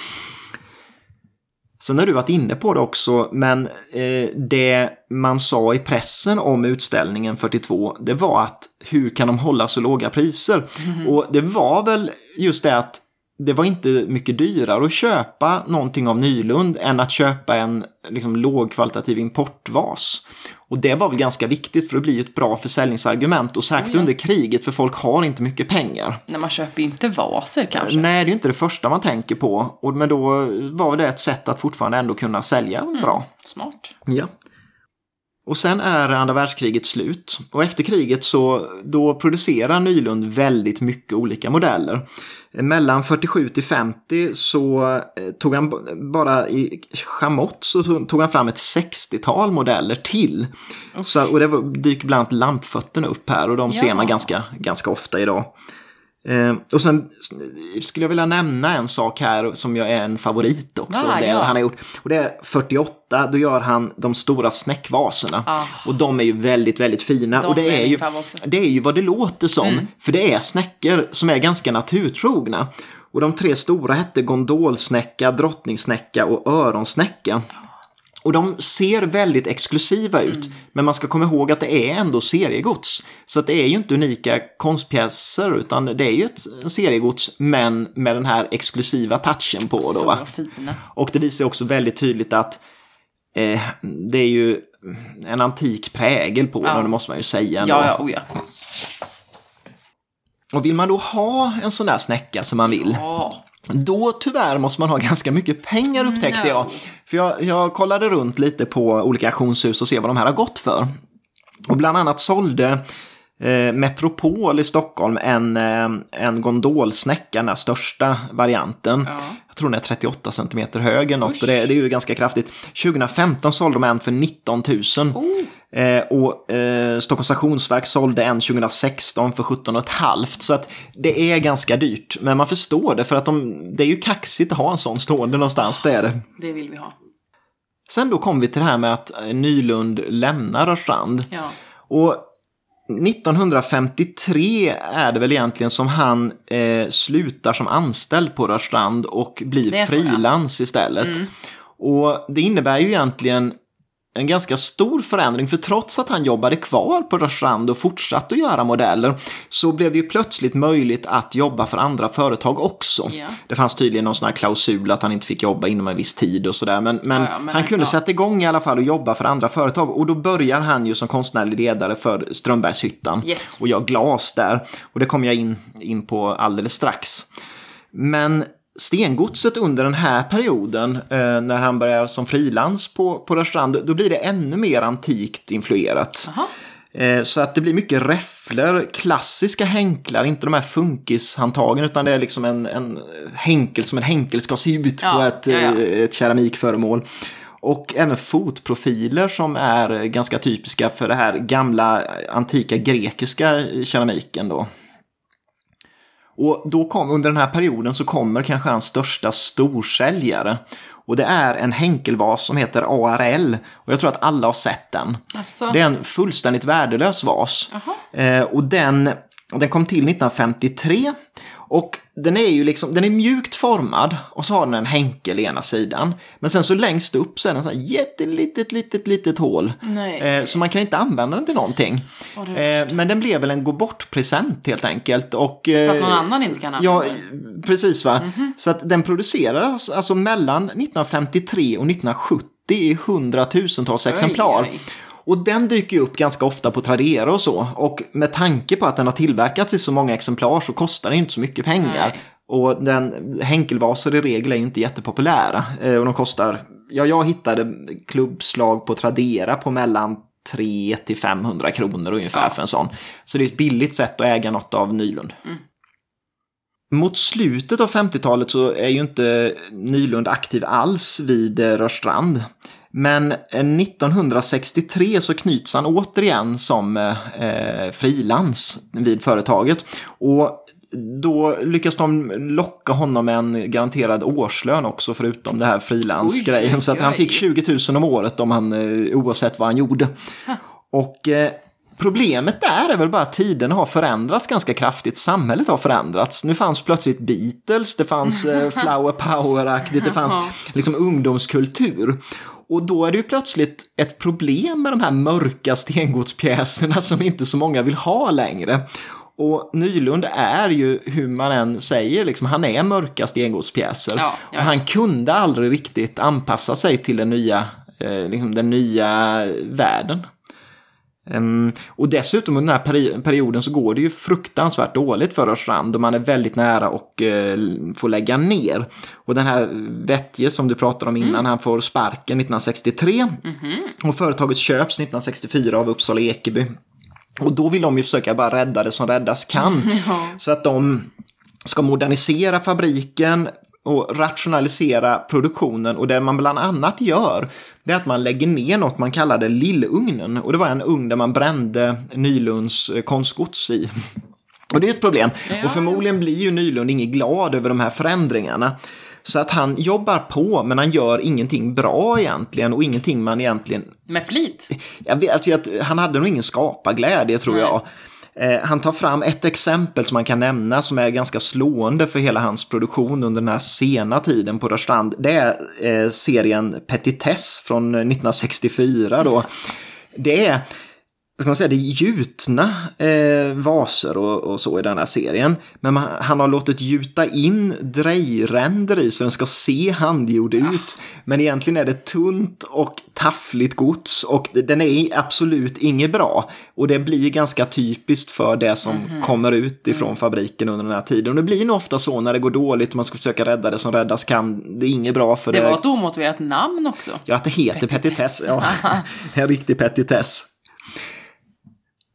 Sen har du varit inne på det också, men eh, det man sa i pressen om utställningen 42, det var att hur kan de hålla så låga priser? Mm. Och det var väl just det att det var inte mycket dyrare att köpa någonting av Nylund än att köpa en liksom, lågkvalitativ importvas. Och det var väl ganska viktigt för det blir ett bra försäljningsargument och särskilt oh ja. under kriget för folk har inte mycket pengar. Nej, man köper ju inte vaser kanske. Nej, det är ju inte det första man tänker på. Och, men då var det ett sätt att fortfarande ändå kunna sälja mm. bra. Smart. Ja. Och sen är andra världskriget slut. Och efter kriget så då producerar Nylund väldigt mycket olika modeller. Mellan 47 till 50 så eh, tog han bara i Chamott så tog han fram ett 60-tal modeller till. Så, och det dyker bland annat lampfötterna upp här och de ja. ser man ganska, ganska ofta idag. Eh, och sen skulle jag vilja nämna en sak här som jag är en favorit också. Ah, det ja. han har gjort. Och det är 48, då gör han de stora snäckvaserna. Ah. Och de är ju väldigt, väldigt fina. De och det är, ju, det är ju vad det låter som. Mm. För det är snäckor som är ganska naturtrogna. Och de tre stora hette gondolsnäcka, drottningsnäcka och öronsnäcka. Och de ser väldigt exklusiva ut. Mm. Men man ska komma ihåg att det är ändå seriegods. Så att det är ju inte unika konstpjäser utan det är ju ett seriegods men med den här exklusiva touchen på. Då, va? Och det visar också väldigt tydligt att eh, det är ju en antik prägel på ja. den, det måste man ju säga. Ändå. Ja, ja, oh ja. Och vill man då ha en sån där snäcka som man vill, ja. Då tyvärr måste man ha [LAUGHS] ganska mycket pengar upptäckte no. jag. För jag, jag kollade runt lite på olika auktionshus och se vad de här har gått för. Och bland annat sålde eh, Metropol i Stockholm en, eh, en gondolsnäcka, den största varianten. Ja. Jag tror den är 38 cm hög eller något, och det, det, är ju ganska kraftigt. 2015 sålde de en för 19 000. Oh. Eh, och eh, Stockholms stationsverk sålde en 2016 för 17,5. Så att det är ganska dyrt. Men man förstår det för att de, det är ju kaxigt att ha en sån stående någonstans. Det är det. Det vill vi ha. Sen då kom vi till det här med att Nylund lämnar Rörstrand. Ja. Och 1953 är det väl egentligen som han eh, slutar som anställd på Rörstrand och blir frilans istället. Mm. Och det innebär ju egentligen en ganska stor förändring, för trots att han jobbade kvar på Rörstrand och fortsatte att göra modeller så blev det ju plötsligt möjligt att jobba för andra företag också. Ja. Det fanns tydligen någon sån här klausul att han inte fick jobba inom en viss tid och sådär, men, men, ja, ja, men han kunde sätta igång i alla fall och jobba för andra företag och då börjar han ju som konstnärlig ledare för Strömbergshyttan yes. och gör glas där och det kommer jag in, in på alldeles strax. Men stengodset under den här perioden, eh, när han börjar som frilans på, på Rörstrand, då blir det ännu mer antikt influerat. Eh, så att det blir mycket räfflor, klassiska hänklar, inte de här funkishandtagen utan det är liksom en, en hänkel som en hänkel ska se ut ja, på ett, ja, ja. Eh, ett keramikföremål. Och även fotprofiler som är ganska typiska för det här gamla antika grekiska keramiken då. Och då kom, under den här perioden så kommer kanske hans största storsäljare. Och det är en Henkelvas som heter ARL. Och jag tror att alla har sett den. Asså. Det är en fullständigt värdelös vas. Eh, och den, den kom till 1953. Och den är ju liksom, den är mjukt formad och så har den en hänkel i ena sidan. Men sen så längst upp så är den så här jättelitet, litet, litet hål. Eh, så man kan inte använda den till någonting. Eh, men den blev väl en gå bort-present helt enkelt. Och, eh, så att någon annan inte kan använda ja, den? precis va. Mm -hmm. Så att den producerades alltså mellan 1953 och 1970 i hundratusentals exemplar. Oj, oj. Och den dyker ju upp ganska ofta på Tradera och så. Och med tanke på att den har tillverkats i så många exemplar så kostar den inte så mycket pengar. Nej. Och den, Henkelvaser i regel är ju inte jättepopulära. Eh, och de kostar, ja jag hittade klubbslag på Tradera på mellan 3 till 500 kronor ungefär ja. för en sån. Så det är ett billigt sätt att äga något av Nylund. Mm. Mot slutet av 50-talet så är ju inte Nylund aktiv alls vid eh, Rörstrand. Men 1963 så knyts han återigen som eh, frilans vid företaget. Och då lyckas de locka honom med en garanterad årslön också förutom det här frilansgrejen. Så att han fick 20 000 om året om han, eh, oavsett vad han gjorde. Och eh, Problemet där är väl bara att tiden har förändrats ganska kraftigt. Samhället har förändrats. Nu fanns plötsligt Beatles, det fanns eh, [LAUGHS] Flower Power-aktigt, det fanns liksom ungdomskultur. Och då är det ju plötsligt ett problem med de här mörka stengodspjäserna som inte så många vill ha längre. Och Nylund är ju, hur man än säger, liksom, han är mörka stengodspjäser. Ja, ja. Och han kunde aldrig riktigt anpassa sig till den nya, eh, liksom den nya världen. Um, och dessutom under den här peri perioden så går det ju fruktansvärt dåligt för Rörstrand och man är väldigt nära och uh, får lägga ner. Och den här Vettje som du pratade om innan, mm. han får sparken 1963 mm -hmm. och företaget köps 1964 av Uppsala Ekeby. Och då vill de ju försöka bara rädda det som räddas kan. [LAUGHS] Ja. Så att de ska modernisera fabriken, och rationalisera produktionen och det man bland annat gör det är att man lägger ner något man kallade lillugnen och det var en ugn där man brände Nylunds eh, konstgods i. Och det är ett problem. Ja. Och förmodligen blir ju Nylund inget glad över de här förändringarna. Så att han jobbar på men han gör ingenting bra egentligen och ingenting man egentligen... Med flit? Jag vet, alltså, han hade nog ingen skaparglädje tror Nej. jag. Eh, han tar fram ett exempel som man kan nämna som är ganska slående för hela hans produktion under den här sena tiden på Rörstrand. Det är eh, serien Petitess från 1964 då. Det är ska man säga, det är gjutna eh, vaser och, och, så i den här serien. Men man, han har låtit gjuta in drejränder i så den ska se handgjord ja. ut. Men egentligen är det tunt och taffligt gods och den är absolut inget bra. Och det blir ganska typiskt för det som mm -hmm. kommer ut ifrån mm. fabriken under den här tiden. Och det blir nog ofta så när det går dåligt och man ska försöka rädda det som räddas kan. Det är inget bra för det. Det var ett omotiverat namn också. Ja, att det heter petitess. petitess. Ja, [LAUGHS] en riktig petitess.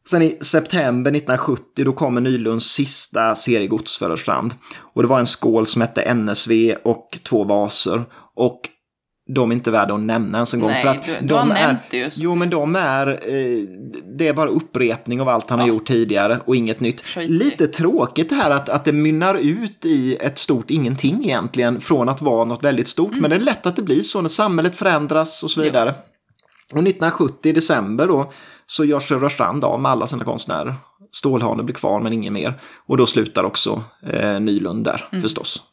Sen i september 1970 då kommer Nylunds sista seriegods för Strand. Och det var en skål som hette NSV och två vaser. Och de är inte värda att nämna ens en gång. Nej, för att du, du har är, det just. Jo, men de är... Eh, det är bara upprepning av allt han ja. har gjort tidigare och inget nytt. Skit. Lite tråkigt det här att, att det mynnar ut i ett stort ingenting egentligen från att vara något väldigt stort. Mm. Men det är lätt att det blir så när samhället förändras och så vidare. Jo. Och 1970 i december då så gör Rörstrand av med alla sina konstnärer. Stålhane blir kvar men ingen mer. Och då slutar också eh, Nylund där mm. förstås.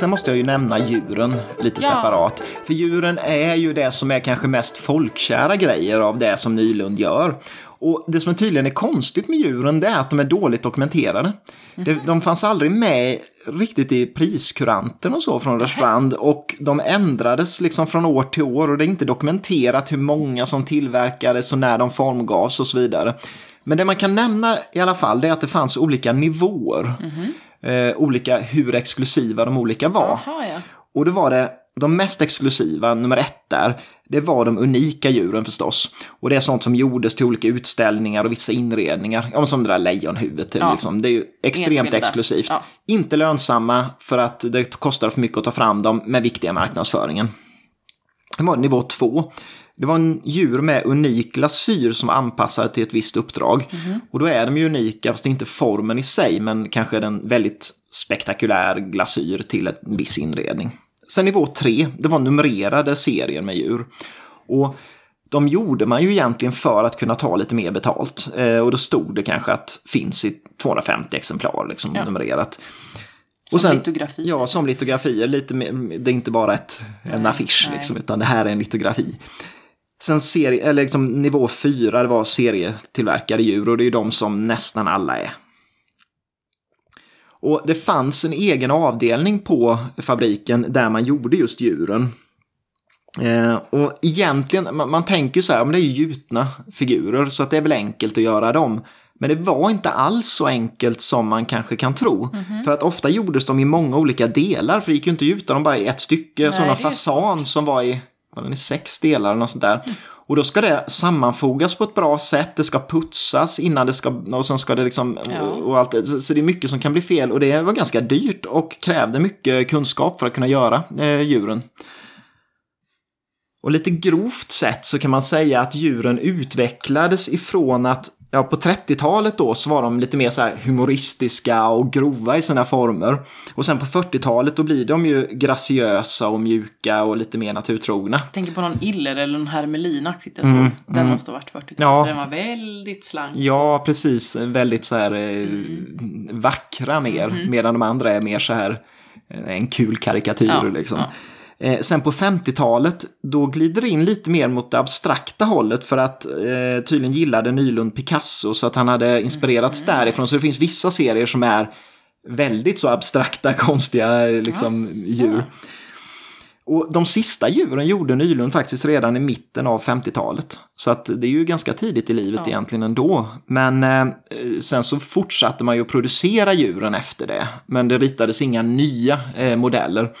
Sen måste jag ju nämna djuren lite ja. separat. För djuren är ju det som är kanske mest folkkära grejer av det som Nylund gör. Och det som tydligen är konstigt med djuren det är att de är dåligt dokumenterade. Mm. De fanns aldrig med riktigt i priskuranten och så från Rörstrand och de ändrades liksom från år till år och det är inte dokumenterat hur många som tillverkades och när de formgavs och så vidare. Men det man kan nämna i alla fall det är att det fanns olika nivåer. Mm eh, olika hur exklusiva de olika var. Aha, ja. Och då var det de mest exklusiva, nummer ett där, det var de unika djuren förstås. Och det är sånt som gjordes till olika utställningar och vissa inredningar. Ja, som det där lejonhuvudet. Ja. Liksom. Det är ju extremt Enskilda. exklusivt. Ja. Inte lönsamma för att det kostar för mycket att ta fram dem, med viktiga marknadsföringen. Det var nivå två. Det var en djur med unik glasyr som var anpassad till ett visst uppdrag. Mm. Och då är de ju unika, fast inte formen i sig, men kanske en väldigt spektakulär glasyr till en viss inredning. Sen nivå 3, det var numrerade serier med djur. Och de gjorde man ju egentligen för att kunna ta lite mer betalt. Eh, och då stod det kanske att finns i 250 exemplar liksom, ja. numrerat. Som och sen, litografier? Ja, som litografier. Lite det är inte bara ett, en affisch, liksom, utan det här är en litografi. Sen serie, eller liksom nivå 4, det var serietillverkade djur och det är ju de som nästan alla är. Och det fanns en egen avdelning på fabriken där man gjorde just djuren. Eh, och egentligen, man, man tänker så här, men det är ju gjutna figurer så att det är väl enkelt att göra dem. Men det var inte alls så enkelt som man kanske kan tro. Mm -hmm. För att ofta gjordes de i många olika delar, för det gick ju inte att gjuta dem bara i ett stycke. Som en fasan som var i den i sex delar eller något sånt där. Och då ska det sammanfogas på ett bra sätt, det ska putsas innan det ska, och sen ska det liksom, ja. och allt, så det är mycket som kan bli fel och det var ganska dyrt och krävde mycket kunskap för att kunna göra eh, djuren. Och lite grovt sett så kan man säga att djuren utvecklades ifrån att ja, på 30-talet då så var de lite mer så humoristiska och grova i sina former. Och sen på 40-talet då blir de ju graciösa och mjuka och lite mer naturtrogna. Jag tänker på någon iller eller någon hermelinaktigt jag såg. Mm, den mm. måste ha varit 40-talet. Ja. Den var väldigt slank. Ja, precis. Väldigt så här eh, mm. vackra mer. Mm. Medan de andra är mer så här eh, en kul karikatyr ja, liksom. Ja. Eh, sen på 50-talet, då glider det in lite mer mot det abstrakta hållet för att eh, tydligen gillade Nylund Picasso så att han hade inspirerats mm. därifrån. Så det finns vissa serier som är väldigt så abstrakta, [LAUGHS] konstiga liksom, djur. Och de sista djuren gjorde Nylund faktiskt redan i mitten av 50-talet. Så att det är ju ganska tidigt i livet ja. egentligen ändå. Men eh, sen så fortsatte man ju att producera djuren efter det. Men det ritades inga nya eh, modeller.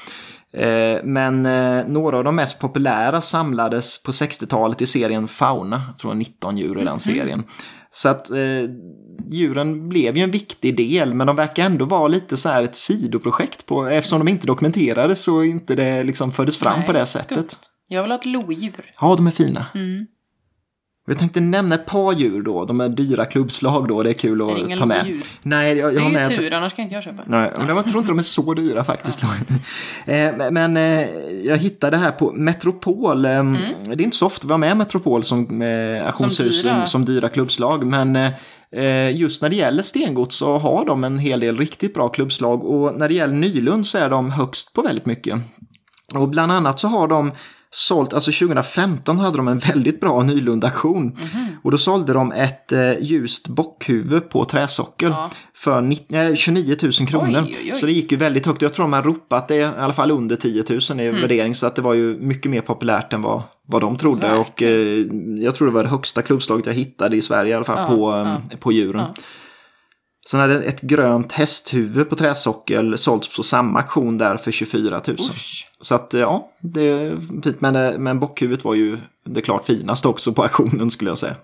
Eh, men eh, några av de mest populära samlades på 60-talet i serien Fauna. Jag tror 19 djur i den mhm. serien. Så att eh, djuren blev ju en viktig del, men de verkar ändå vara lite så här ett sidoprojekt på, eftersom de inte dokumenterades så inte det liksom fördes fram Nej, på det sättet. Skumt. Jag vill ha ett lodjur. Ja, de är fina. Mm. Jag tänkte nämna ett par djur då, de är dyra klubbslag då, det är kul att är ta med. Djur? Nej, jag, jag det är ju tur, annars kan inte jag köpa. Nej, jag tror inte de är så dyra faktiskt. [LAUGHS] Eh, men eh, jag hittade här på Metropol, eh, mm. det är inte så ofta vi har med Metropol som auktionshus som, som dyra klubbslag, men just när det gäller stengods så har de en hel del riktigt bra klubbslag och när det gäller Nylund så är de högst på väldigt mycket. Och bland annat så har de sålt, alltså 2015 hade de en väldigt bra Nylund-aktion. Mm -hmm. Och då sålde de ett eh, ljust bockhuvud på träsockel ja. för 90, 29 000 kronor. Oj, oj, oj. Så det gick ju väldigt högt. Jag tror de har ropat det i alla fall under 10 000 i mm. värdering. Så att det var ju mycket mer populärt än vad, vad de trodde. Verkligen. Och eh, jag tror det var det högsta klubbslaget jag hittade i Sverige i alla fall ja, på, ja. Eh, på djuren. Sen hade ett grönt hästhuvud på träsockel sålts på samma auktion där för 24 000. Usch. Så att ja, det är fint. Men, eh, men bockhuvudet var ju det klart finaste också på auktionen skulle jag säga.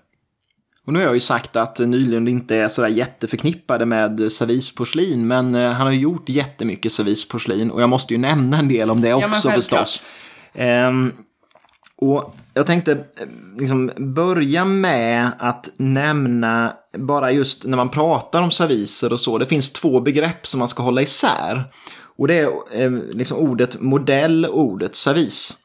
Och nu har jag ju sagt att Nylund inte är sådär jätteförknippade med servisporslin, men eh, han har ju gjort jättemycket servisporslin och jag måste ju nämna en del om det också ja, förstås. Och jag tänkte eh, liksom börja med att nämna, bara just när man pratar om serviser och så, det finns två begrepp som man ska hålla isär. Och det är eh, liksom ordet modell och ordet servis.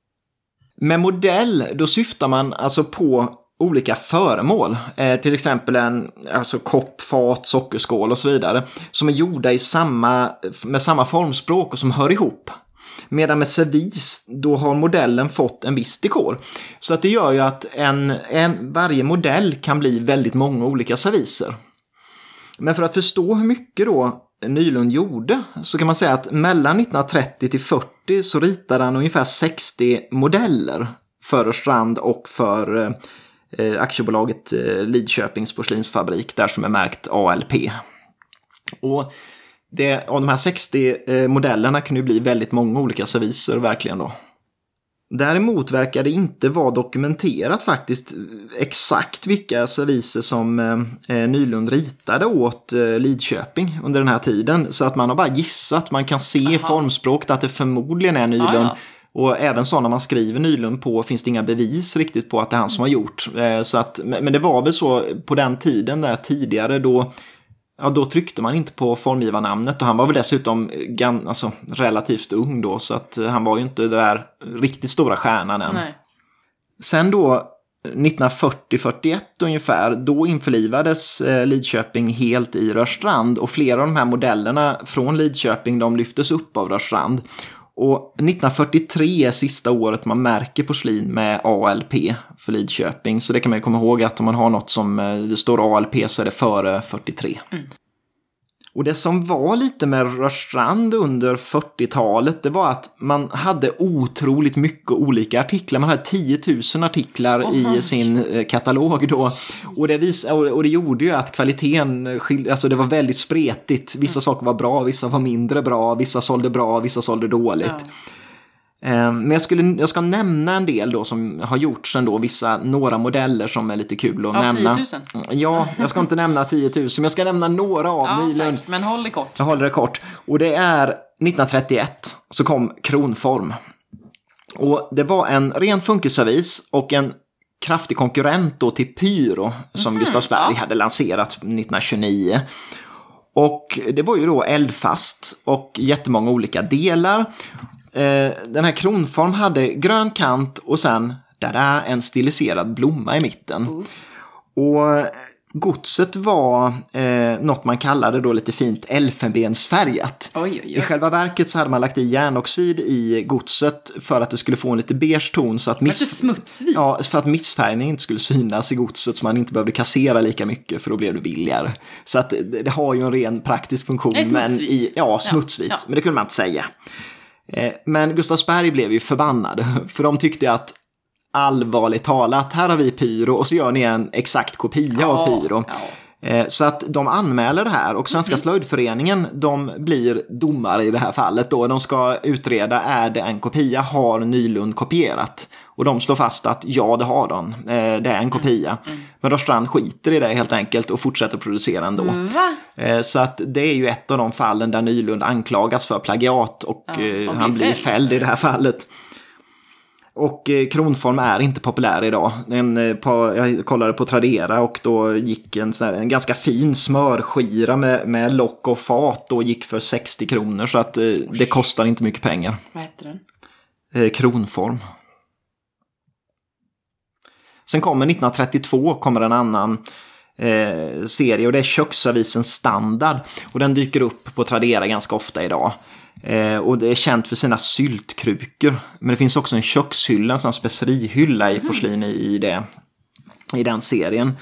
Med modell, då syftar man alltså på olika föremål. Eh, till exempel en alltså kopp, fat, sockerskål och så vidare. Som är gjorda i samma, med samma formspråk och som hör ihop. Medan med servis, då har modellen fått en viss dekor. Så att det gör ju att en, en, varje modell kan bli väldigt många olika serviser. Men för att förstå hur mycket då Nylund gjorde så kan man säga att mellan 1930 till 40 så ritade han ungefär 60 modeller för Strand och för eh, aktiebolaget eh, Lidköpings porslinsfabrik där som är märkt ALP. Och det, av de här 60 eh, modellerna kan ju bli väldigt många olika serviser verkligen då. Däremot verkar det inte vara dokumenterat faktiskt exakt vilka serviser som eh, eh, Nylund ritade åt eh, Lidköping under den här tiden. Så att man har bara gissat, man kan se i formspråket att det förmodligen är Nylund. Ah, ja. Och även sådana man skriver Nylund på finns det inga bevis riktigt på att det är han som har gjort. Eh, så att, men det var väl så på den tiden där tidigare då Ja, då tryckte man inte på formgivarnamnet och han var väl dessutom gan, alltså, relativt ung då så att han var ju inte den där riktigt stora stjärnan än. Nej. Sen då 1940-41 ungefär, då införlivades eh, Lidköping helt i Rörstrand och flera av de här modellerna från Lidköping de lyftes upp av Rörstrand. Och 1943 är sista året man märker porslin med ALP för Lidköping. Så det kan man ju komma ihåg att om man har något som eh, det står ALP så är det före 43. Mm. Och det som var lite med Rörstrand under 40-talet, det var att man hade otroligt mycket olika artiklar. Man hade 10 000 artiklar oh, i sin eh, katalog då. Och det, vis och det gjorde ju att kvaliteten, alltså det var väldigt spretigt. Vissa mm. saker var bra, vissa var mindre bra, vissa sålde bra, vissa sålde dåligt. Ja. Ehm, men jag, skulle, jag ska nämna en del då som har gjorts ändå, vissa, några modeller som är lite kul att av nämna. 10 000? Ja, jag ska inte nämna 10 000, men jag ska nämna några av ja, nyligen. Men håll det kort. Jag håller det kort. Och det är 1931 så kom Kronform. Och det var en ren funkisservis och en kraftig konkurrent då till Pyro som mm, Gustavsberg ja. hade lanserat 1929. Och det var ju då eldfast och jättemånga olika delar. Eh, den här kronform hade grön kant och sen där en stiliserad blomma i mitten. Mm. Och godset var eh, något man kallade då lite fint elfenbensfärgat. Oj, oj, oj. I själva verket så hade man lagt i järnoxid i godset för att det skulle få en lite beige ton. Så att miss... smutsvit. Ja, för att missfärgning inte skulle synas i godset så man inte behövde kassera lika mycket för då blev det billigare. Så att det, det har ju en ren praktisk funktion. Nej, men i, ja, smutsvit. Ja, ja. Men det kunde man inte säga. Eh, men Gustavsberg blev ju förbannad, [LAUGHS] för de tyckte att allvarligt talat, här har vi Pyro och så gör ni en exakt kopia ja, av Pyro. Ja. Eh, så att de anmäler det här och Svenska mm. slöjdföreningen de blir domare i det här fallet då. De ska utreda, är det en kopia? Har Nylund kopierat? Och de slår fast att ja, det har de. Eh, det är en mm. kopia. Mm. Men Rörstrand skiter i det helt enkelt och fortsätter producera ändå. Mm. Så att det är ju ett av de fallen där Nylund anklagas för plagiat och ja, han blir fälld i det här fallet. Och eh, kronform är inte populär idag. En, eh, på, jag kollade på Tradera och då gick en, sån här, en ganska fin smörskira med, med lock och fat och gick för 60 kronor. Så att eh, det kostar inte mycket pengar. Vad heter den? Eh, kronform. Sen kommer 1932 kommer en annan eh, serie och det är köksavisen Standard. Och den dyker upp på Tradera ganska ofta idag. Eh, och det är känt för sina syltkrukor. Men det finns också en kökshylla, en sån specerihylla i porslin i, i, det, i den serien.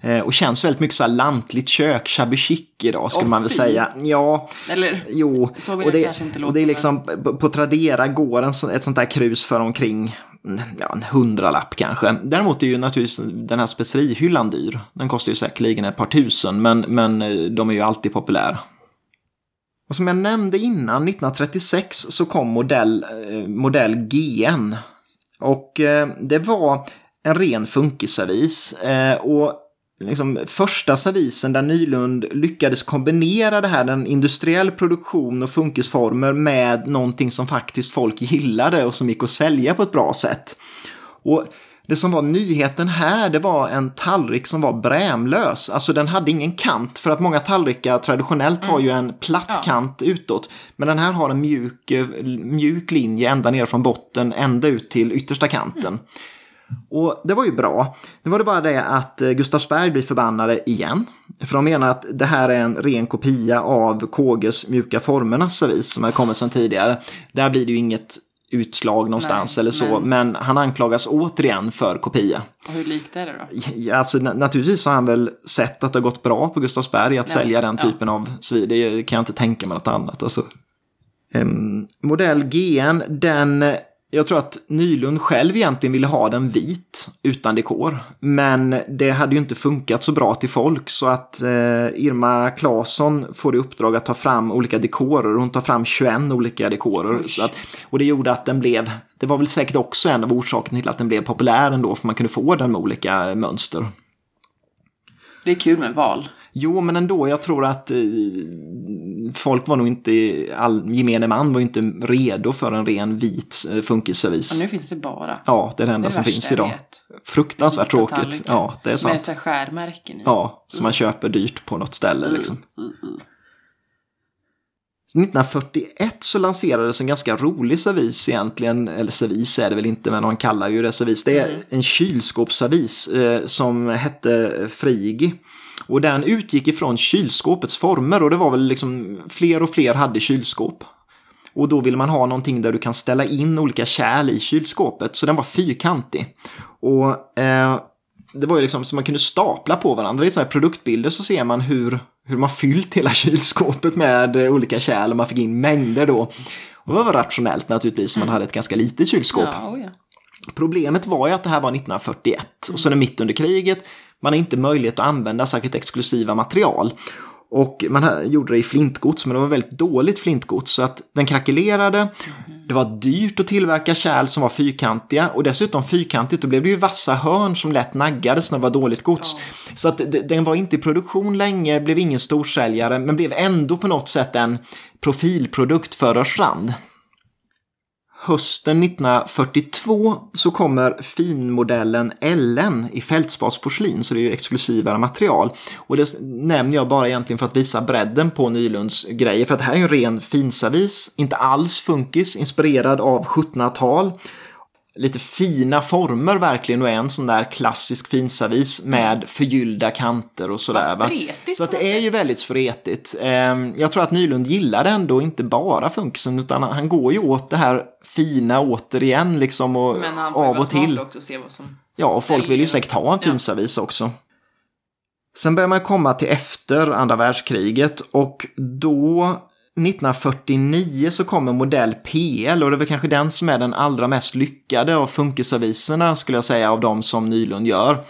Eh, och känns väldigt mycket så här lantligt kök, shabby chic idag skulle oh, man väl fy. säga. Ja, Eller jo. Så vill och det, kanske inte låta. Och det är liksom, på, på Tradera går en, ett sånt där krus för omkring ja, en hundralapp kanske. Däremot är ju naturligtvis den här specerihyllan dyr. Den kostar ju säkerligen ett par tusen, men, men eh, de är ju alltid populära. Och som jag nämnde innan, 1936 så kom modell, eh, modell GN. Och eh, det var en ren funkisservis. Eh, och liksom, första servisen där Nylund lyckades kombinera det här, den industriell produktion och funkisformer med någonting som faktiskt folk gillade och som gick att sälja på ett bra sätt. Och det som var nyheten här, det var en tallrik som var brämlös. Alltså den hade ingen kant, för att många tallrikar traditionellt har ju en platt Ja. kant utåt. Men den här har en mjuk, eh, mjuk linje ända ner från botten, ända ut till yttersta kanten. Och det var ju bra. Nu var det bara det att eh, Gustavsberg blir förbannade igen. För de menar att det här är en ren kopia av KGs mjuka formernas servis som har kommit sedan tidigare. Där blir det ju inget utslag någonstans Nej, eller så. men- Men han anklagas återigen för kopia. Och hur likt är det då? Alltså, na- naturligtvis har han väl sett att det har gått bra på Gustavsberg att Ja, sälja den ja. typen av svin. Det kan jag inte tänka mig något annat. Alltså. Ehm, modell GN, den, jag tror att Nylund själv egentligen ville ha den vit utan dekor. Men det hade ju inte funkat så bra till folk så att eh, Irma Claesson får i uppdrag att ta fram olika dekorer. Hon tar fram 21 olika dekorer. Att, och det gjorde att den blev, det var väl säkert också en av orsakerna till att den blev populär ändå, för man kunde få den med olika mönster. Det är kul med val. Jo, men ändå, jag tror att eh, folk var nog inte, all, gemene man var inte redo för en ren vit eh, funkisservis. Och nu finns det bara. Ja, det är det enda det som finns idag. Fruktansvärt tråkigt. Ja, det är Med sant. så här skärmärken i. Ja, som man köper dyrt på något ställe liksom. Mm, mm. 1941 så lanserades en ganska rolig servis egentligen, eller servis är det väl inte, men man kallar ju det servis. Det är Mm. en kylskåpsservis eh, som hette Frigi. Och den utgick ifrån kylskåpets former och det var väl liksom fler och fler hade kylskåp. Och då ville man ha någonting där du kan ställa in olika kärl i kylskåpet, så den var fyrkantig. Och eh, det var ju liksom så man kunde stapla på varandra. I sådana här produktbilder så ser man hur, hur man fyllt hela [LAUGHS] kylskåpet med olika kärl och man fick in mängder då. Och det var rationellt naturligtvis, om man hade ett ganska litet kylskåp. Ja, oh ja. Problemet var ju att det här var 1941 och så är mitt under kriget. Man har inte möjlighet att använda särskilt exklusiva material. Och man gjorde det i flintgods, men det var väldigt dåligt flintgods. Så att den krackelerade. Det var dyrt att tillverka kärl som var fyrkantiga. Och dessutom fyrkantigt, då blev det ju vassa hörn som lätt naggades när det var dåligt gods. Så att den var inte i produktion länge, blev ingen storsäljare, men blev ändå på något sätt en profilprodukt för Rörstrand. Hösten 1942 så kommer finmodellen Ellen i fältspatsporslin, så det är ju exklusivare material. Och det nämner jag bara egentligen för att visa bredden på Nylunds grejer, för att det här är ju en ren finservis, inte alls funkis, inspirerad av 1700-tal. Lite fina former verkligen och är en sån där klassisk finservis med förgyllda kanter och sådär. Va? Så att det är ju väldigt spretigt. Ehm, Jag tror att Nylund gillar ändå inte bara funkisen utan han går ju åt det här fina återigen liksom och Men han får av och till. också och se vad som... Ja, och folk vill ju säkert ha en Ja. finservis också. Sen börjar man komma till efter andra världskriget och då 1949 så kommer modell PL och det är väl kanske den som är den allra mest lyckade av funkisserviserna skulle jag säga av de som Nylund gör.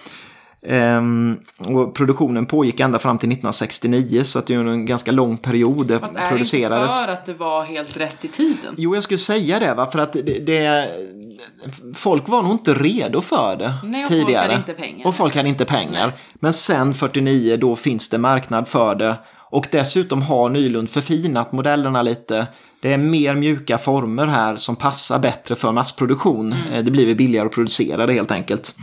Ehm, och produktionen pågick ända fram till 1969 så att det är en ganska lång period det Fast är det inte för att det var helt rätt i tiden? Jo, jag skulle säga det, va? för att det, det, folk var nog inte redo för det Nej, och folk tidigare. pengar. Och folk hade inte pengar. Men sen 49, då finns det marknad för det. Och dessutom har Nylund förfinat modellerna lite. Det är mer mjuka former här som passar bättre för massproduktion. Mm. Eh, Det blir billigare att producera det helt enkelt.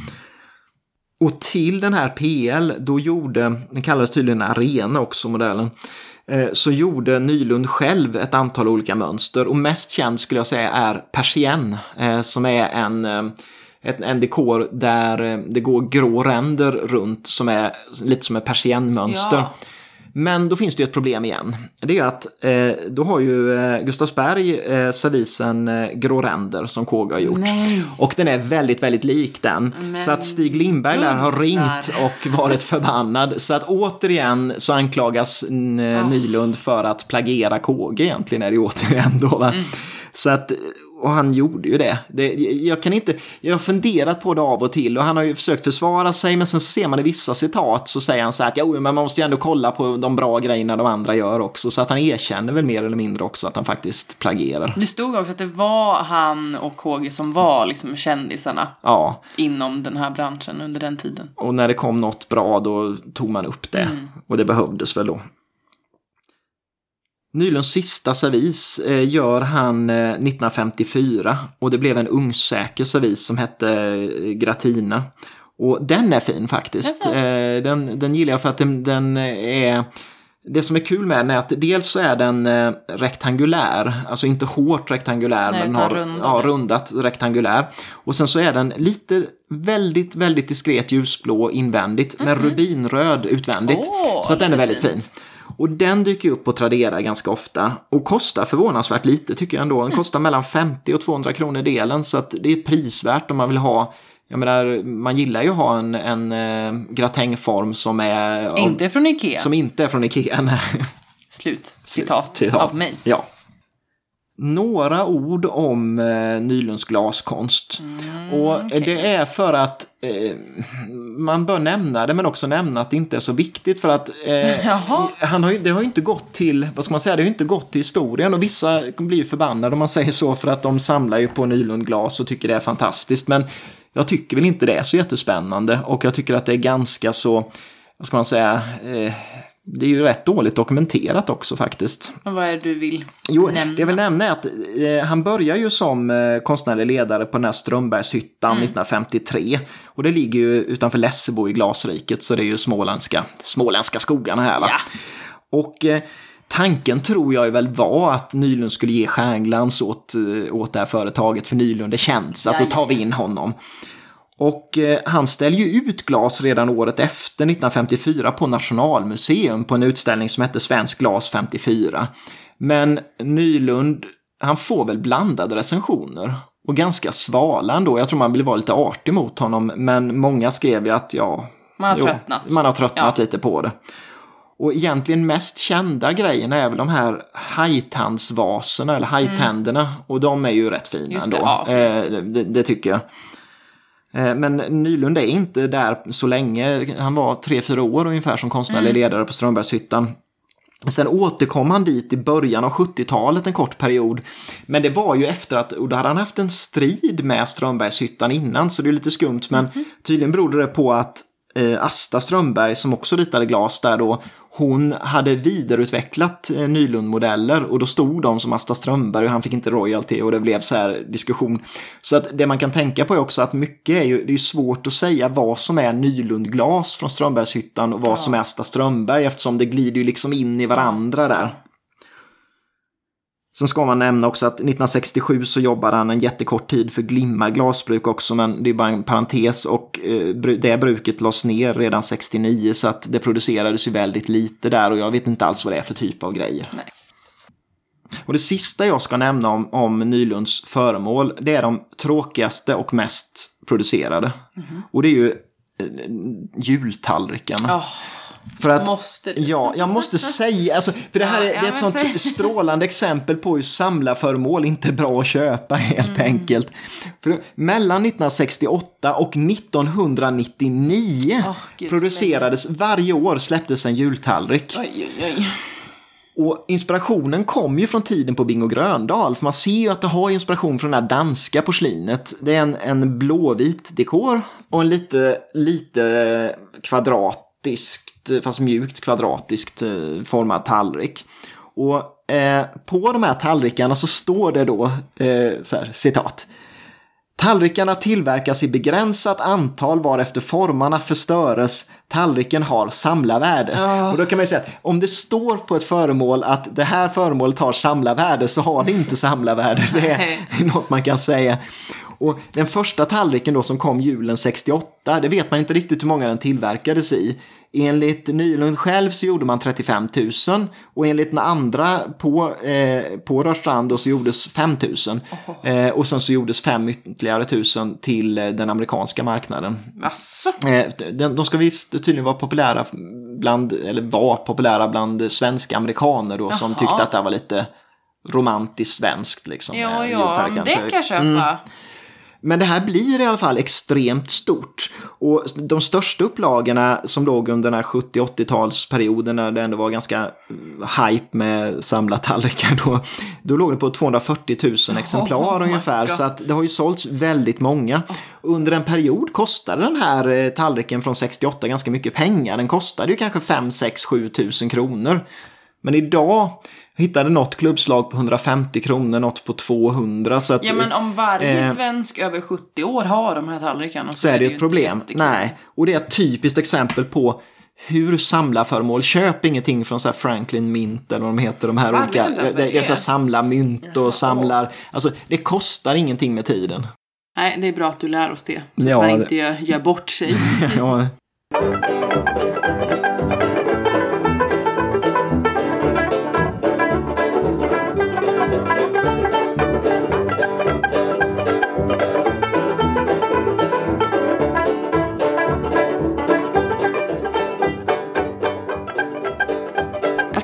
Och till den här PL, då gjorde, den kallades tydligen Arena också modellen, eh, så gjorde Nylund själv ett antal olika mönster och mest känd skulle jag säga är persien eh, som är en, en dekor där det går grå ränder runt som är lite som ett persiennmönster. Ja. Men då finns det ju ett problem igen. Det är att eh, då har ju eh, Gustavsberg eh, servisen eh, grå ränder som KG har gjort. Nej. Och den är väldigt, väldigt lik den. Men så att Stig Lindberg har Gunnar. ringt och varit förbannad. Så att återigen så anklagas N-. Nylund för att plagiera KG egentligen är det återigen då va. Mm. Så att, och han gjorde ju det. det. Jag kan inte, jag har funderat på det av och till och han har ju försökt försvara sig men sen ser man i vissa citat så säger han så här att jo, men man måste ju ändå kolla på de bra grejerna de andra gör också. Så att han erkänner väl mer eller mindre också att han faktiskt plagierar. Det stod också att det var han och KG som var liksom kändisarna Ja, inom den här branschen under den tiden. och när det kom något bra då tog man upp det. Och det behövdes väl då. Nylunds sista servis eh, gör han eh, 1954 och det blev en ugnssäker servis som hette eh, Gratina. Och den är fin faktiskt. Eh, den, den gillar jag för att den, den är... Det som är kul med den är att dels så är den eh, rektangulär, alltså inte hårt rektangulär, Nej, men har rundad. ja, rundat rektangulär. Och sen så är den lite väldigt, väldigt diskret ljusblå invändigt, men rubinröd utvändigt. Mhm. Åh, så att den är väldigt fin. Och den dyker upp på Tradera ganska ofta och kostar förvånansvärt lite tycker jag ändå. Den Mm. kostar mellan 50 och 200 kronor delen så att det är prisvärt om man vill ha jag menar, man gillar ju att ha en, en eh, gratängform som är Inte från Ikea. som inte är från Ikea. nej. Slut. Citat, Citat. av mig. Ja. Några ord om eh, Nylunds glaskonst. Mm, och eh, det är för att eh, man bör nämna det men också nämna att det inte är så viktigt för att eh, [LAUGHS] han har ju, det har ju inte gått till, vad ska man säga, det har ju inte gått till historien. Och vissa blir ju förbannade om man [LAUGHS] säger så för att de samlar ju på Nylundglas och tycker det är fantastiskt. Men jag tycker väl inte det är så jättespännande. Och jag tycker att det är ganska så, vad ska man säga, eh, det är ju rätt dåligt dokumenterat också faktiskt. Och vad är det du vill Jo, nämna? det jag vill nämna är att eh, han börjar ju som eh, konstnärlig ledare på den här Strömbergshyttan Mm. 1953. Och det ligger ju utanför Lessebo i Glasriket, så det är ju småländska, småländska skogarna här va. Ja. Och eh, tanken tror jag väl var att Nylund skulle ge stjärnglans åt, eh, åt det här företaget, för Nylund är känt, så att då tar vi in honom. Och eh, han ställer ju ut glas redan året efter, 1954, på Nationalmuseum på en utställning som hette Svensk glas 54. Men Nylund, han får väl blandade recensioner. Och ganska svala ändå. Jag tror man ville vara lite artig mot honom. Men många skrev ju att ja... Man har tröttnat. Man har tröttnat Ja. lite på det. Och egentligen mest kända grejerna är väl de här hajtandsvaserna eller hajtänderna. Och de är ju rätt fina Mm. Just det, ändå. ja, eh, det, det tycker jag. Eh, Men Nylund är inte där så länge. Han var tre, fyra år ungefär som konstnärlig Mm. ledare på Strömbergshyttan. Sen återkom han dit i början av 70-talet en kort period. Men det var ju efter att, och då hade han haft en strid med Strömbergshyttan innan så det är lite skumt. Men Mhm. tydligen berodde det på att eh, Asta Strömberg som också ritade glas där då, hon hade vidareutvecklat eh, Nylund-modeller och då stod de som Asta Strömberg och han fick inte royalty och det blev så här diskussion. Så att det man kan tänka på är också att mycket är ju, det är svårt att säga vad som är Nylund-glas från Strömbergshyttan och vad som är Asta Strömberg eftersom det glider ju liksom in i varandra där. Sen ska man nämna också att 1967 så jobbade han en jättekort tid för Glimma glasbruk också, men det är bara en parentes och eh, det bruket lades ner redan 69 så att det producerades ju väldigt lite där och jag vet inte alls vad det är för typ av grejer. Nej. Och det sista jag ska nämna om, om Nylunds föremål, det är de tråkigaste och mest producerade. Och det är ju eh, jultallrikarna. Ja, För att, måste du? Ja, jag måste säga, alltså, för det här är, Ja, det är ett sånt säg. [LAUGHS] strålande exempel på hur samlarföremål inte är bra att köpa helt Mm. enkelt. För mellan 1968 och 1999 Åh, gud, producerades varje år släpptes en jultallrik. Oj, oj, oj. Och inspirationen kom ju från tiden på Bingo Gröndal, för man ser ju att det har inspiration från det här danska porslinet. Det är en, en blåvit dekor och en lite, lite kvadratiskt, fast mjukt kvadratiskt eh, formad tallrik. Och eh, på de här tallrikarna så står det då, eh, så här, citat. Tallrikarna tillverkas i begränsat antal varefter formarna förstöres. Tallriken har samlarvärde. Och då kan man ju säga att om det står på ett föremål att det här föremålet har samlarvärde så har det inte samlarvärde. Det är något man kan säga. Och den första tallriken då som kom julen 68, det vet man inte riktigt hur många den tillverkades i. Enligt Nylund själv så gjorde man 35 000 och enligt den andra på, eh, på Rörstrand då så gjordes 5 000. Eh, och sen så gjordes fem ytterligare tusen till eh, den amerikanska marknaden. Asså? Eh, de, de ska visst tydligen vara populära bland, eller var populära bland svenska amerikaner då som Jaha. tyckte att det var lite romantiskt svenskt liksom. Ja, med ja, det kan jag köpa. Men det här blir i alla fall extremt stort. Och de största upplagorna som låg under den här 70-80-talsperioden när det ändå var ganska eh, hype med samla tallrikar då, då låg det på 240 000 exemplar Oh ungefär. God. Så att det har ju sålts väldigt många. Under en period kostade den här eh, tallriken från 68 ganska mycket pengar. Den kostade ju kanske 5, 6, 7 tusen kronor. Men idag hittade något klubbslag på 150 kronor, något på 200. Så att, Ja men om varje Eh, svensk över 70 år har de här tallrikarna så, så är det ju ett problem. Nej, och det är ett typiskt exempel på hur samlarföremål, köp ingenting från så här Franklin Mint eller vad de heter, de här olika, vad det, det är så samla mynt och samlar, alltså det kostar ingenting med tiden. Nej, det är bra att du lär oss det. Så Ja, att man det- inte gör, gör bort sig. [LAUGHS] ja.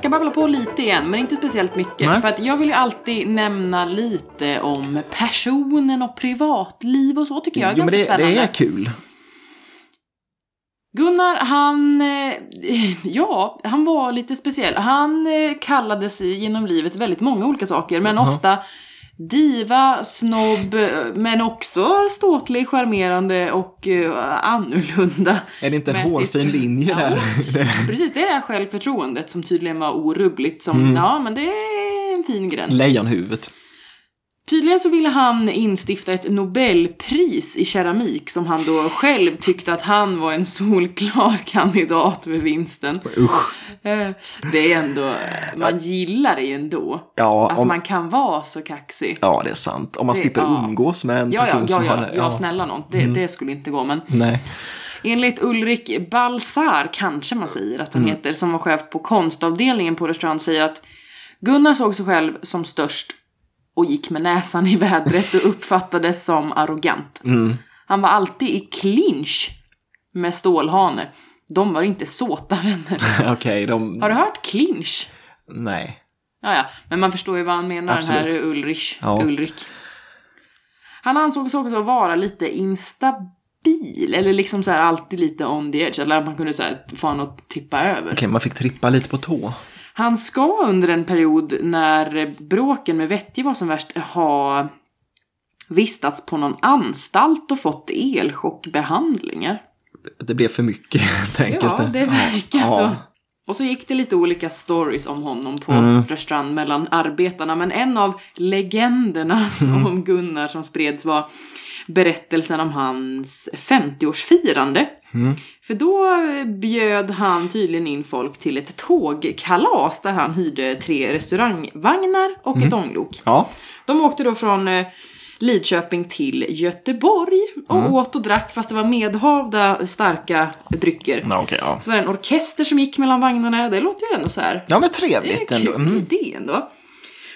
Ska babbla på lite igen, men inte speciellt mycket. Nej. För att jag vill ju alltid nämna lite om personen och privatliv och så tycker jag är Jo, men ganska det, spännande. det är kul. Gunnar, han, eh, ja, han var lite speciell. Han eh, kallades genom livet väldigt många olika saker, men Jaha. ofta diva, snobb, men också ståtlig, charmerande och eh, annorlunda. Är det inte en Med sitt- hårfin linje där? [LAUGHS] Precis, det är det här självförtroendet som tydligen var orubbligt som, Mm. ja men det är en fin gräns. Lejonhuvudet. Tydligen så ville han instifta ett Nobelpris i keramik som han då själv tyckte att han var en solklar [LAUGHS] kandidat för vinsten. Usch. Eh, Det är ändå, man gillar det ju ändå. Ja, Att om, man kan vara så kaxig. ja, det är sant. Om man Det- slipper ja. umgås med en Ja, person ja, som ja, har ja, ja, snälla någon. Det, Mm. det skulle inte gå, men Nej. enligt Ulrik Balsar, kanske man säger att han Mm. heter, som var chef på konstavdelningen på restaurang, säger att Gunnar såg sig själv som störst och gick med näsan i vädret och uppfattades som arrogant. Mm. Han var alltid i clinch med Stålhane. De var inte såta vänner. [LAUGHS] Okej, de... Har du hört clinch? Nej. Ja, ja, men man förstår ju vad han menar, den Absolut. här Ulrich. Ja. Ulrik. Han ansågs också vara lite instabil, eller liksom så här alltid lite on the edge, eller att man kunde så här få honom att tippa över. Okej, man fick trippa lite på tå. Han ska under en period när bråken med Vettje var som värst ha vistats på någon anstalt och fått elchockbehandlingar. Det blev för mycket, [LAUGHS] helt enkelt. Ja, det verkar Ja. så. Och så gick det lite olika stories om honom på Mm. restaurang mellan arbetarna, men en av legenderna Mm. [LAUGHS] om Gunnar som spreds var berättelsen om hans 50-årsfirande. Mm. För då bjöd han tydligen in folk till ett tågkalas där han hyrde tre restaurangvagnar och Mm. ett ånglok. Ja. De åkte då från eh, Lidköping till Göteborg och Mm. åt och drack fast det var medhavda starka drycker. Ja, okej, ja. Så var det en orkester som gick mellan vagnarna. Det låter ju ändå så här. Ja, men trevligt ändå. Mm. idé ändå.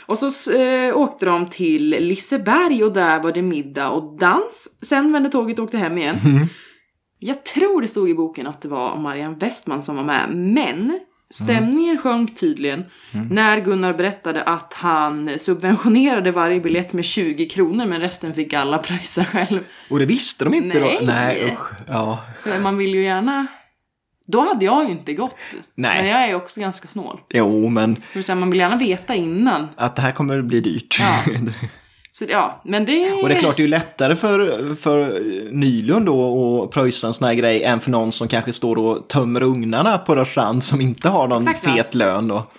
Och så eh, åkte de till Liseberg och där var det middag och dans. Sen vände tåget och åkte hem igen. Mm. Jag tror det stod i boken att det var Marianne Westman som var med, men stämningen sjönk tydligen Mm. när Gunnar berättade att han subventionerade varje biljett med 20 kronor men resten fick alla pröjsa själv. Och det visste de inte Nej. då? Nej, usch. Ja. Man vill ju gärna... Då hade jag ju inte gått. Nej. Men jag är också ganska snål. Jo, men För man vill gärna veta innan. att det här kommer bli dyrt. Ja. [LAUGHS] Så ja, men det... Och det är klart, det är ju lättare för, för Nylund då att pröjsa en sån här grej än för någon som kanske står och tömmer ugnarna på restaurang som inte har någon Exakt, fet lön då.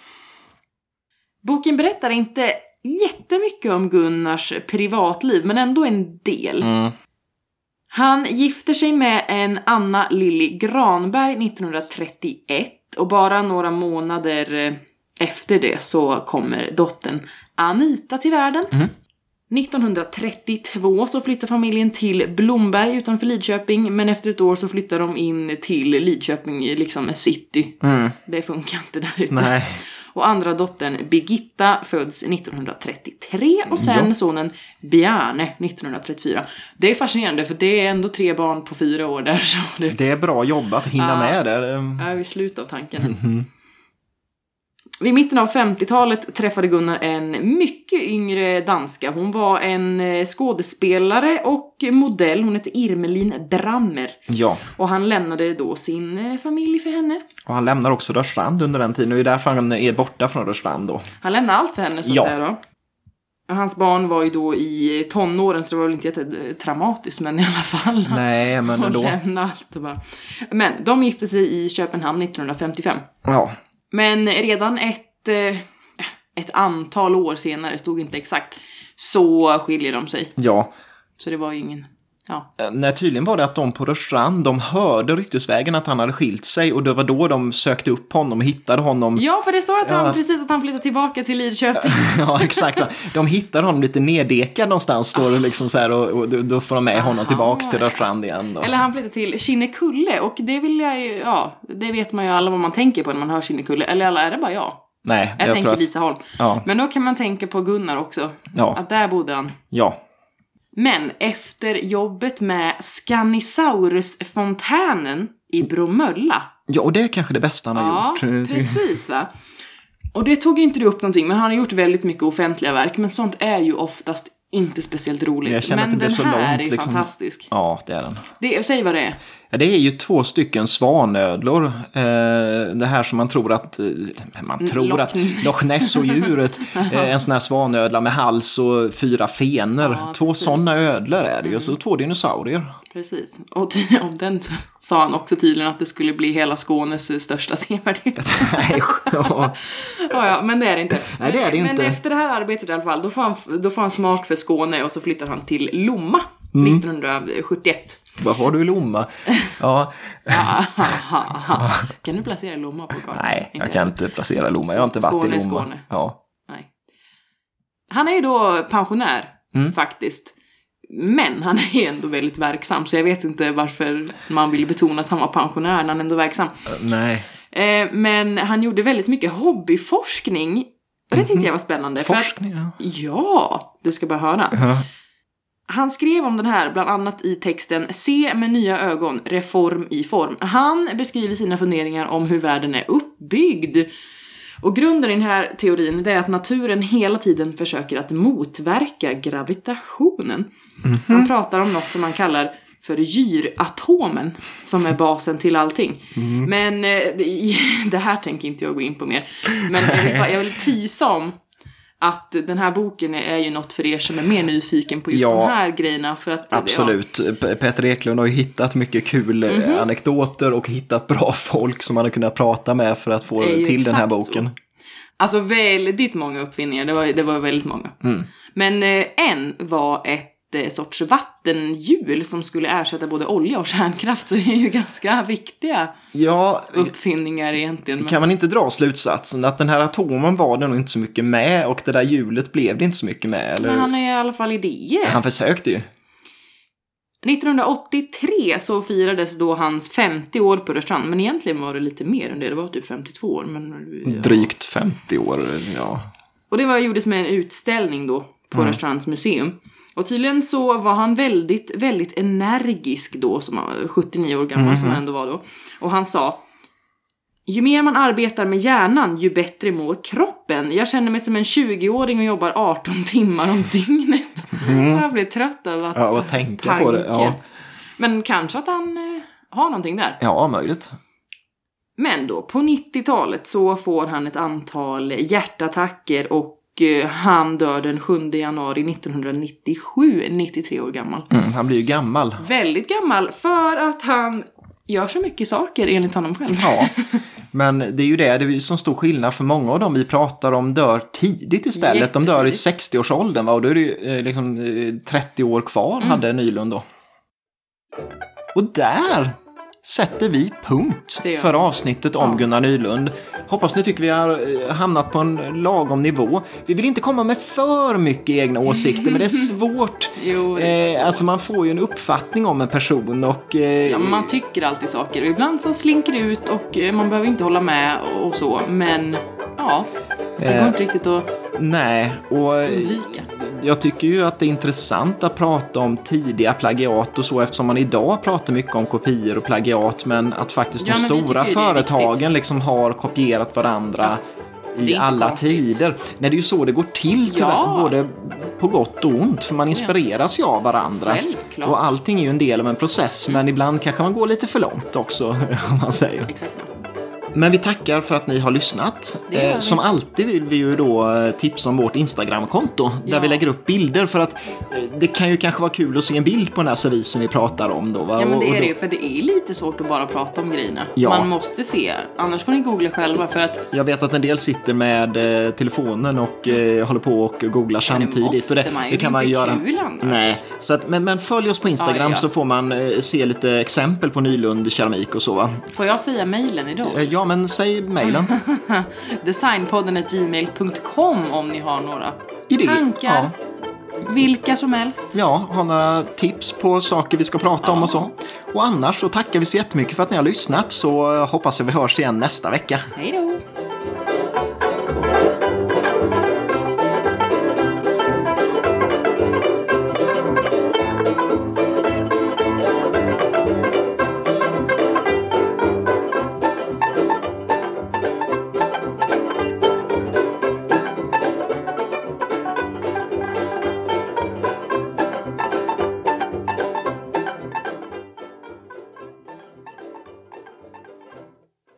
Boken berättar inte jättemycket om Gunnars privatliv, men ändå en del. Mm. Han gifter sig med en Anna Lilly Granberg 1931 och bara några månader eh, efter det så kommer dottern Anita till världen. Mhm. 1932 så flyttar familjen till Blomberg utanför Lidköping men efter ett år så flyttar de in till Lidköping i liksom city. Mm. Det funkar inte där ute. Nej. Och andra dottern Birgitta föds 1933 och sen Ja. sonen Bjarne 1934. Det är fascinerande för det är ändå tre barn på fyra år där så det Det är bra jobbat att hinna Ja. med där. Mm. är i slutet av tanken. Vid mitten av 50-talet träffade Gunnar en mycket yngre danska. Hon var en eh, skådespelare och modell. Hon hette Irmelin Brammer. Ja, Och han lämnade då sin eh, familj för henne. och han lämnar också Rörstrand under den tiden och det är därför han är borta från Rörstrand då. Han lämnade allt för henne så att Ja. säga då. Hans barn var ju då i tonåren så det var väl inte jättetraumatiskt men i alla fall. [LAUGHS] Nej, men Hon ändå. lämnade allt och bara. Men de gifte sig i Köpenhamn 1955. Ja, Men redan ett, eh, ett antal år senare, stod inte exakt, så skiljer de sig. ja. Så det var ju ingen, ja. Eh, Nej, tydligen var det att de på Rörstrand, de hörde ryktesvägen att han hade skilt sig och det var då de sökte upp honom och hittade honom. Ja, för det står att han Ja. precis att han flyttade tillbaka till Lidköping. [LAUGHS] Ja, exakt. De hittade honom lite neddekad någonstans, står det liksom så här, och, och då- då får de med honom Aha, tillbaks till ja. Rörstrand igen. Då. Eller han flyttade till Kinnekulle och det vill jag ju, ja, det vet man ju alla vad man tänker på när man hör Kinnekulle. Eller alla, är det bara jag? Nej, Jag, jag, tänker att... Lisaholm. Ja, Men då kan man tänka på Gunnar också. ja, Att där bodde han. ja. Men efter jobbet med Scanisaurus-fontänen i Bromölla Ja, och det är kanske det bästa han har Ja, gjort. [LAUGHS] precis va. Och det tog inte du upp någonting, men han har gjort väldigt mycket offentliga verk, men sånt är ju oftast inte speciellt roligt. Jag känner men att det den här långt, är liksom. fantastisk. Ja, det är den. Det, säg vad det är. Ja, det är ju två stycken svanödlor. Eh, det här som man tror att, eh, man tror Loch att. Loch Ness och djuret, [LAUGHS] eh, en sån här svanödla med hals och fyra fenor. Ja, två precis. sådana ödlor är det ju, och så två dinosaurier. Precis. Och ty- om den sa han också tydligen att det skulle bli hela Skånes största sevärdhet. [LAUGHS] Nej, ja. ja, ja, men det är det inte. Nej, det är det men, inte. Men efter det här arbetet i alla fall, då får, han, då får han smak för Skåne och så flyttar han till Lomma Mm. 1971. Vad har du i Lomma? Ja, kan du placera Lomma på kartan? nej, jag kan inte placera Lomma. Jag har inte varit i Lomma. Skåne. Ja. Nej. Han är ju då pensionär, Mm. faktiskt. Men han är ändå väldigt verksam, så jag vet inte varför man vill betona att han var pensionär när han ändå är verksam. Nej. Eh, men han gjorde väldigt mycket hobbyforskning. Och det tyckte jag var spännande. för att- Forskning, ja. Ja, du ska bara höra. Ja. Han skrev om den här bland annat i texten Se med nya ögon, reform i form. Han beskriver sina funderingar om hur världen är uppbyggd. Och grunden i den här teorin är att naturen hela tiden försöker att motverka gravitationen. Han pratar om något som han kallar för djuratomen, som är basen till allting. Men eh, det, [LAUGHS] det här tänker inte jag gå in på mer. Men jag vill, bara, jag vill tisa om att den här boken är ju något för er som är mer nyfiken på just Ja. de här grejerna. För att, Absolut. P- Peter Eklund har ju hittat mycket kul eh, Mhm. anekdoter och hittat bra [LAUGHS] folk som man har kunnat prata med för att få till den här exakt så. boken. Alltså väldigt många uppfinningar, det var, det var väldigt många. Mm. Men eh, en var ett sorts vattenhjul som skulle ersätta både olja och kärnkraft, så det är ju ganska viktiga Ja, uppfinningar egentligen. Men, kan man inte dra slutsatsen att den här atomen var det nog inte så mycket med och det där hjulet blev det inte så mycket med? Eller? men han har ju i alla fall idéer. Han försökte ju. 1983 så firades då hans 50 år på Rörstrand, men egentligen var det lite mer än det, det var typ 52 år. Men, ja. Drygt 50 år, ja. Och det var, gjordes med en utställning då på Mm. Rörstrands museum. Och tydligen så var han väldigt, väldigt energisk då, som han var 79 år gammal Mhm. som han ändå var då. Och han sa ju mer man arbetar med hjärnan, ju bättre mår kroppen. Jag känner mig som en 20-åring och jobbar 18 [LAUGHS] timmar om dygnet. Jag blir trött av att Mm. Ja, och tänka på det. Ja, tanken. Men kanske att han eh, har någonting där. ja möjligt. Men då, på 90-talet så får han ett antal hjärtattacker och eh, han dör den 7 januari 1997, 93 år gammal. Mm, han blir ju gammal. Väldigt gammal för att han gör så mycket saker enligt honom själv. Ja, [LAUGHS] men det är ju det, det är ju som stor skillnad för många av dem vi pratar om dör tidigt istället. De dör i Jättetidigt. 60-årsåldern va? och då är det ju eh, liksom eh, 30 år kvar Mm. hade Nylund då. Och där sätter vi punkt för avsnittet om Ja. Gunnar Nylund. Hoppas ni tycker vi har eh, hamnat på en lagom nivå. Vi vill inte komma med för mycket egna åsikter, men det är [LAUGHS] svårt. Jo, det är Eh, alltså man får ju en uppfattning om en person och... Eh, Ja, man tycker alltid saker och ibland så slinker det ut och eh, man behöver inte hålla med och så, men ja, det går Eh. inte riktigt att Nej, och undvika. jag tycker ju att det är intressant att prata om tidiga plagiat och så eftersom man idag pratar mycket om kopior och plagiat men att faktiskt Ja, de stora företagen liksom har kopierat varandra i alla konstigt. tider. Nej, det är ju så det går till tyvärr, Ja. både på gott och ont, för man inspireras ju av varandra. Självklart. Och allting är ju en del av en process, men ibland kanske man går lite för långt också, [LAUGHS] om man säger. Exakt. Men vi tackar för att ni har lyssnat. Eh. Som alltid vill vi ju då eh, tipsa om vårt Instagramkonto där Ja. vi lägger upp bilder för att eh, det kan ju kanske vara kul att se en bild på den här servisen vi pratar om då. Va? Ja men det är det, för det är lite svårt att bara prata om grejerna. Ja. Man måste se, annars får ni googla själva för att Jag vet att en del sitter med eh, telefonen och eh, håller på och googlar samtidigt. måste och det, man ju. det kan Det man göra. kul annars. Nej, så att, men, men följ oss på Instagram Ja, ja. så får man eh, se lite exempel på Nylund keramik och så. Va? Får jag säga mejlen idag? Eh, Ja, men säg mejlen. [LAUGHS] Designpodden gmail.com om ni har några Idé. tankar. Vilka som helst. Ja, har några tips på saker vi ska prata om och så. Och annars så tackar vi så jättemycket för att ni har lyssnat så hoppas jag vi hörs igen nästa vecka. Hej då!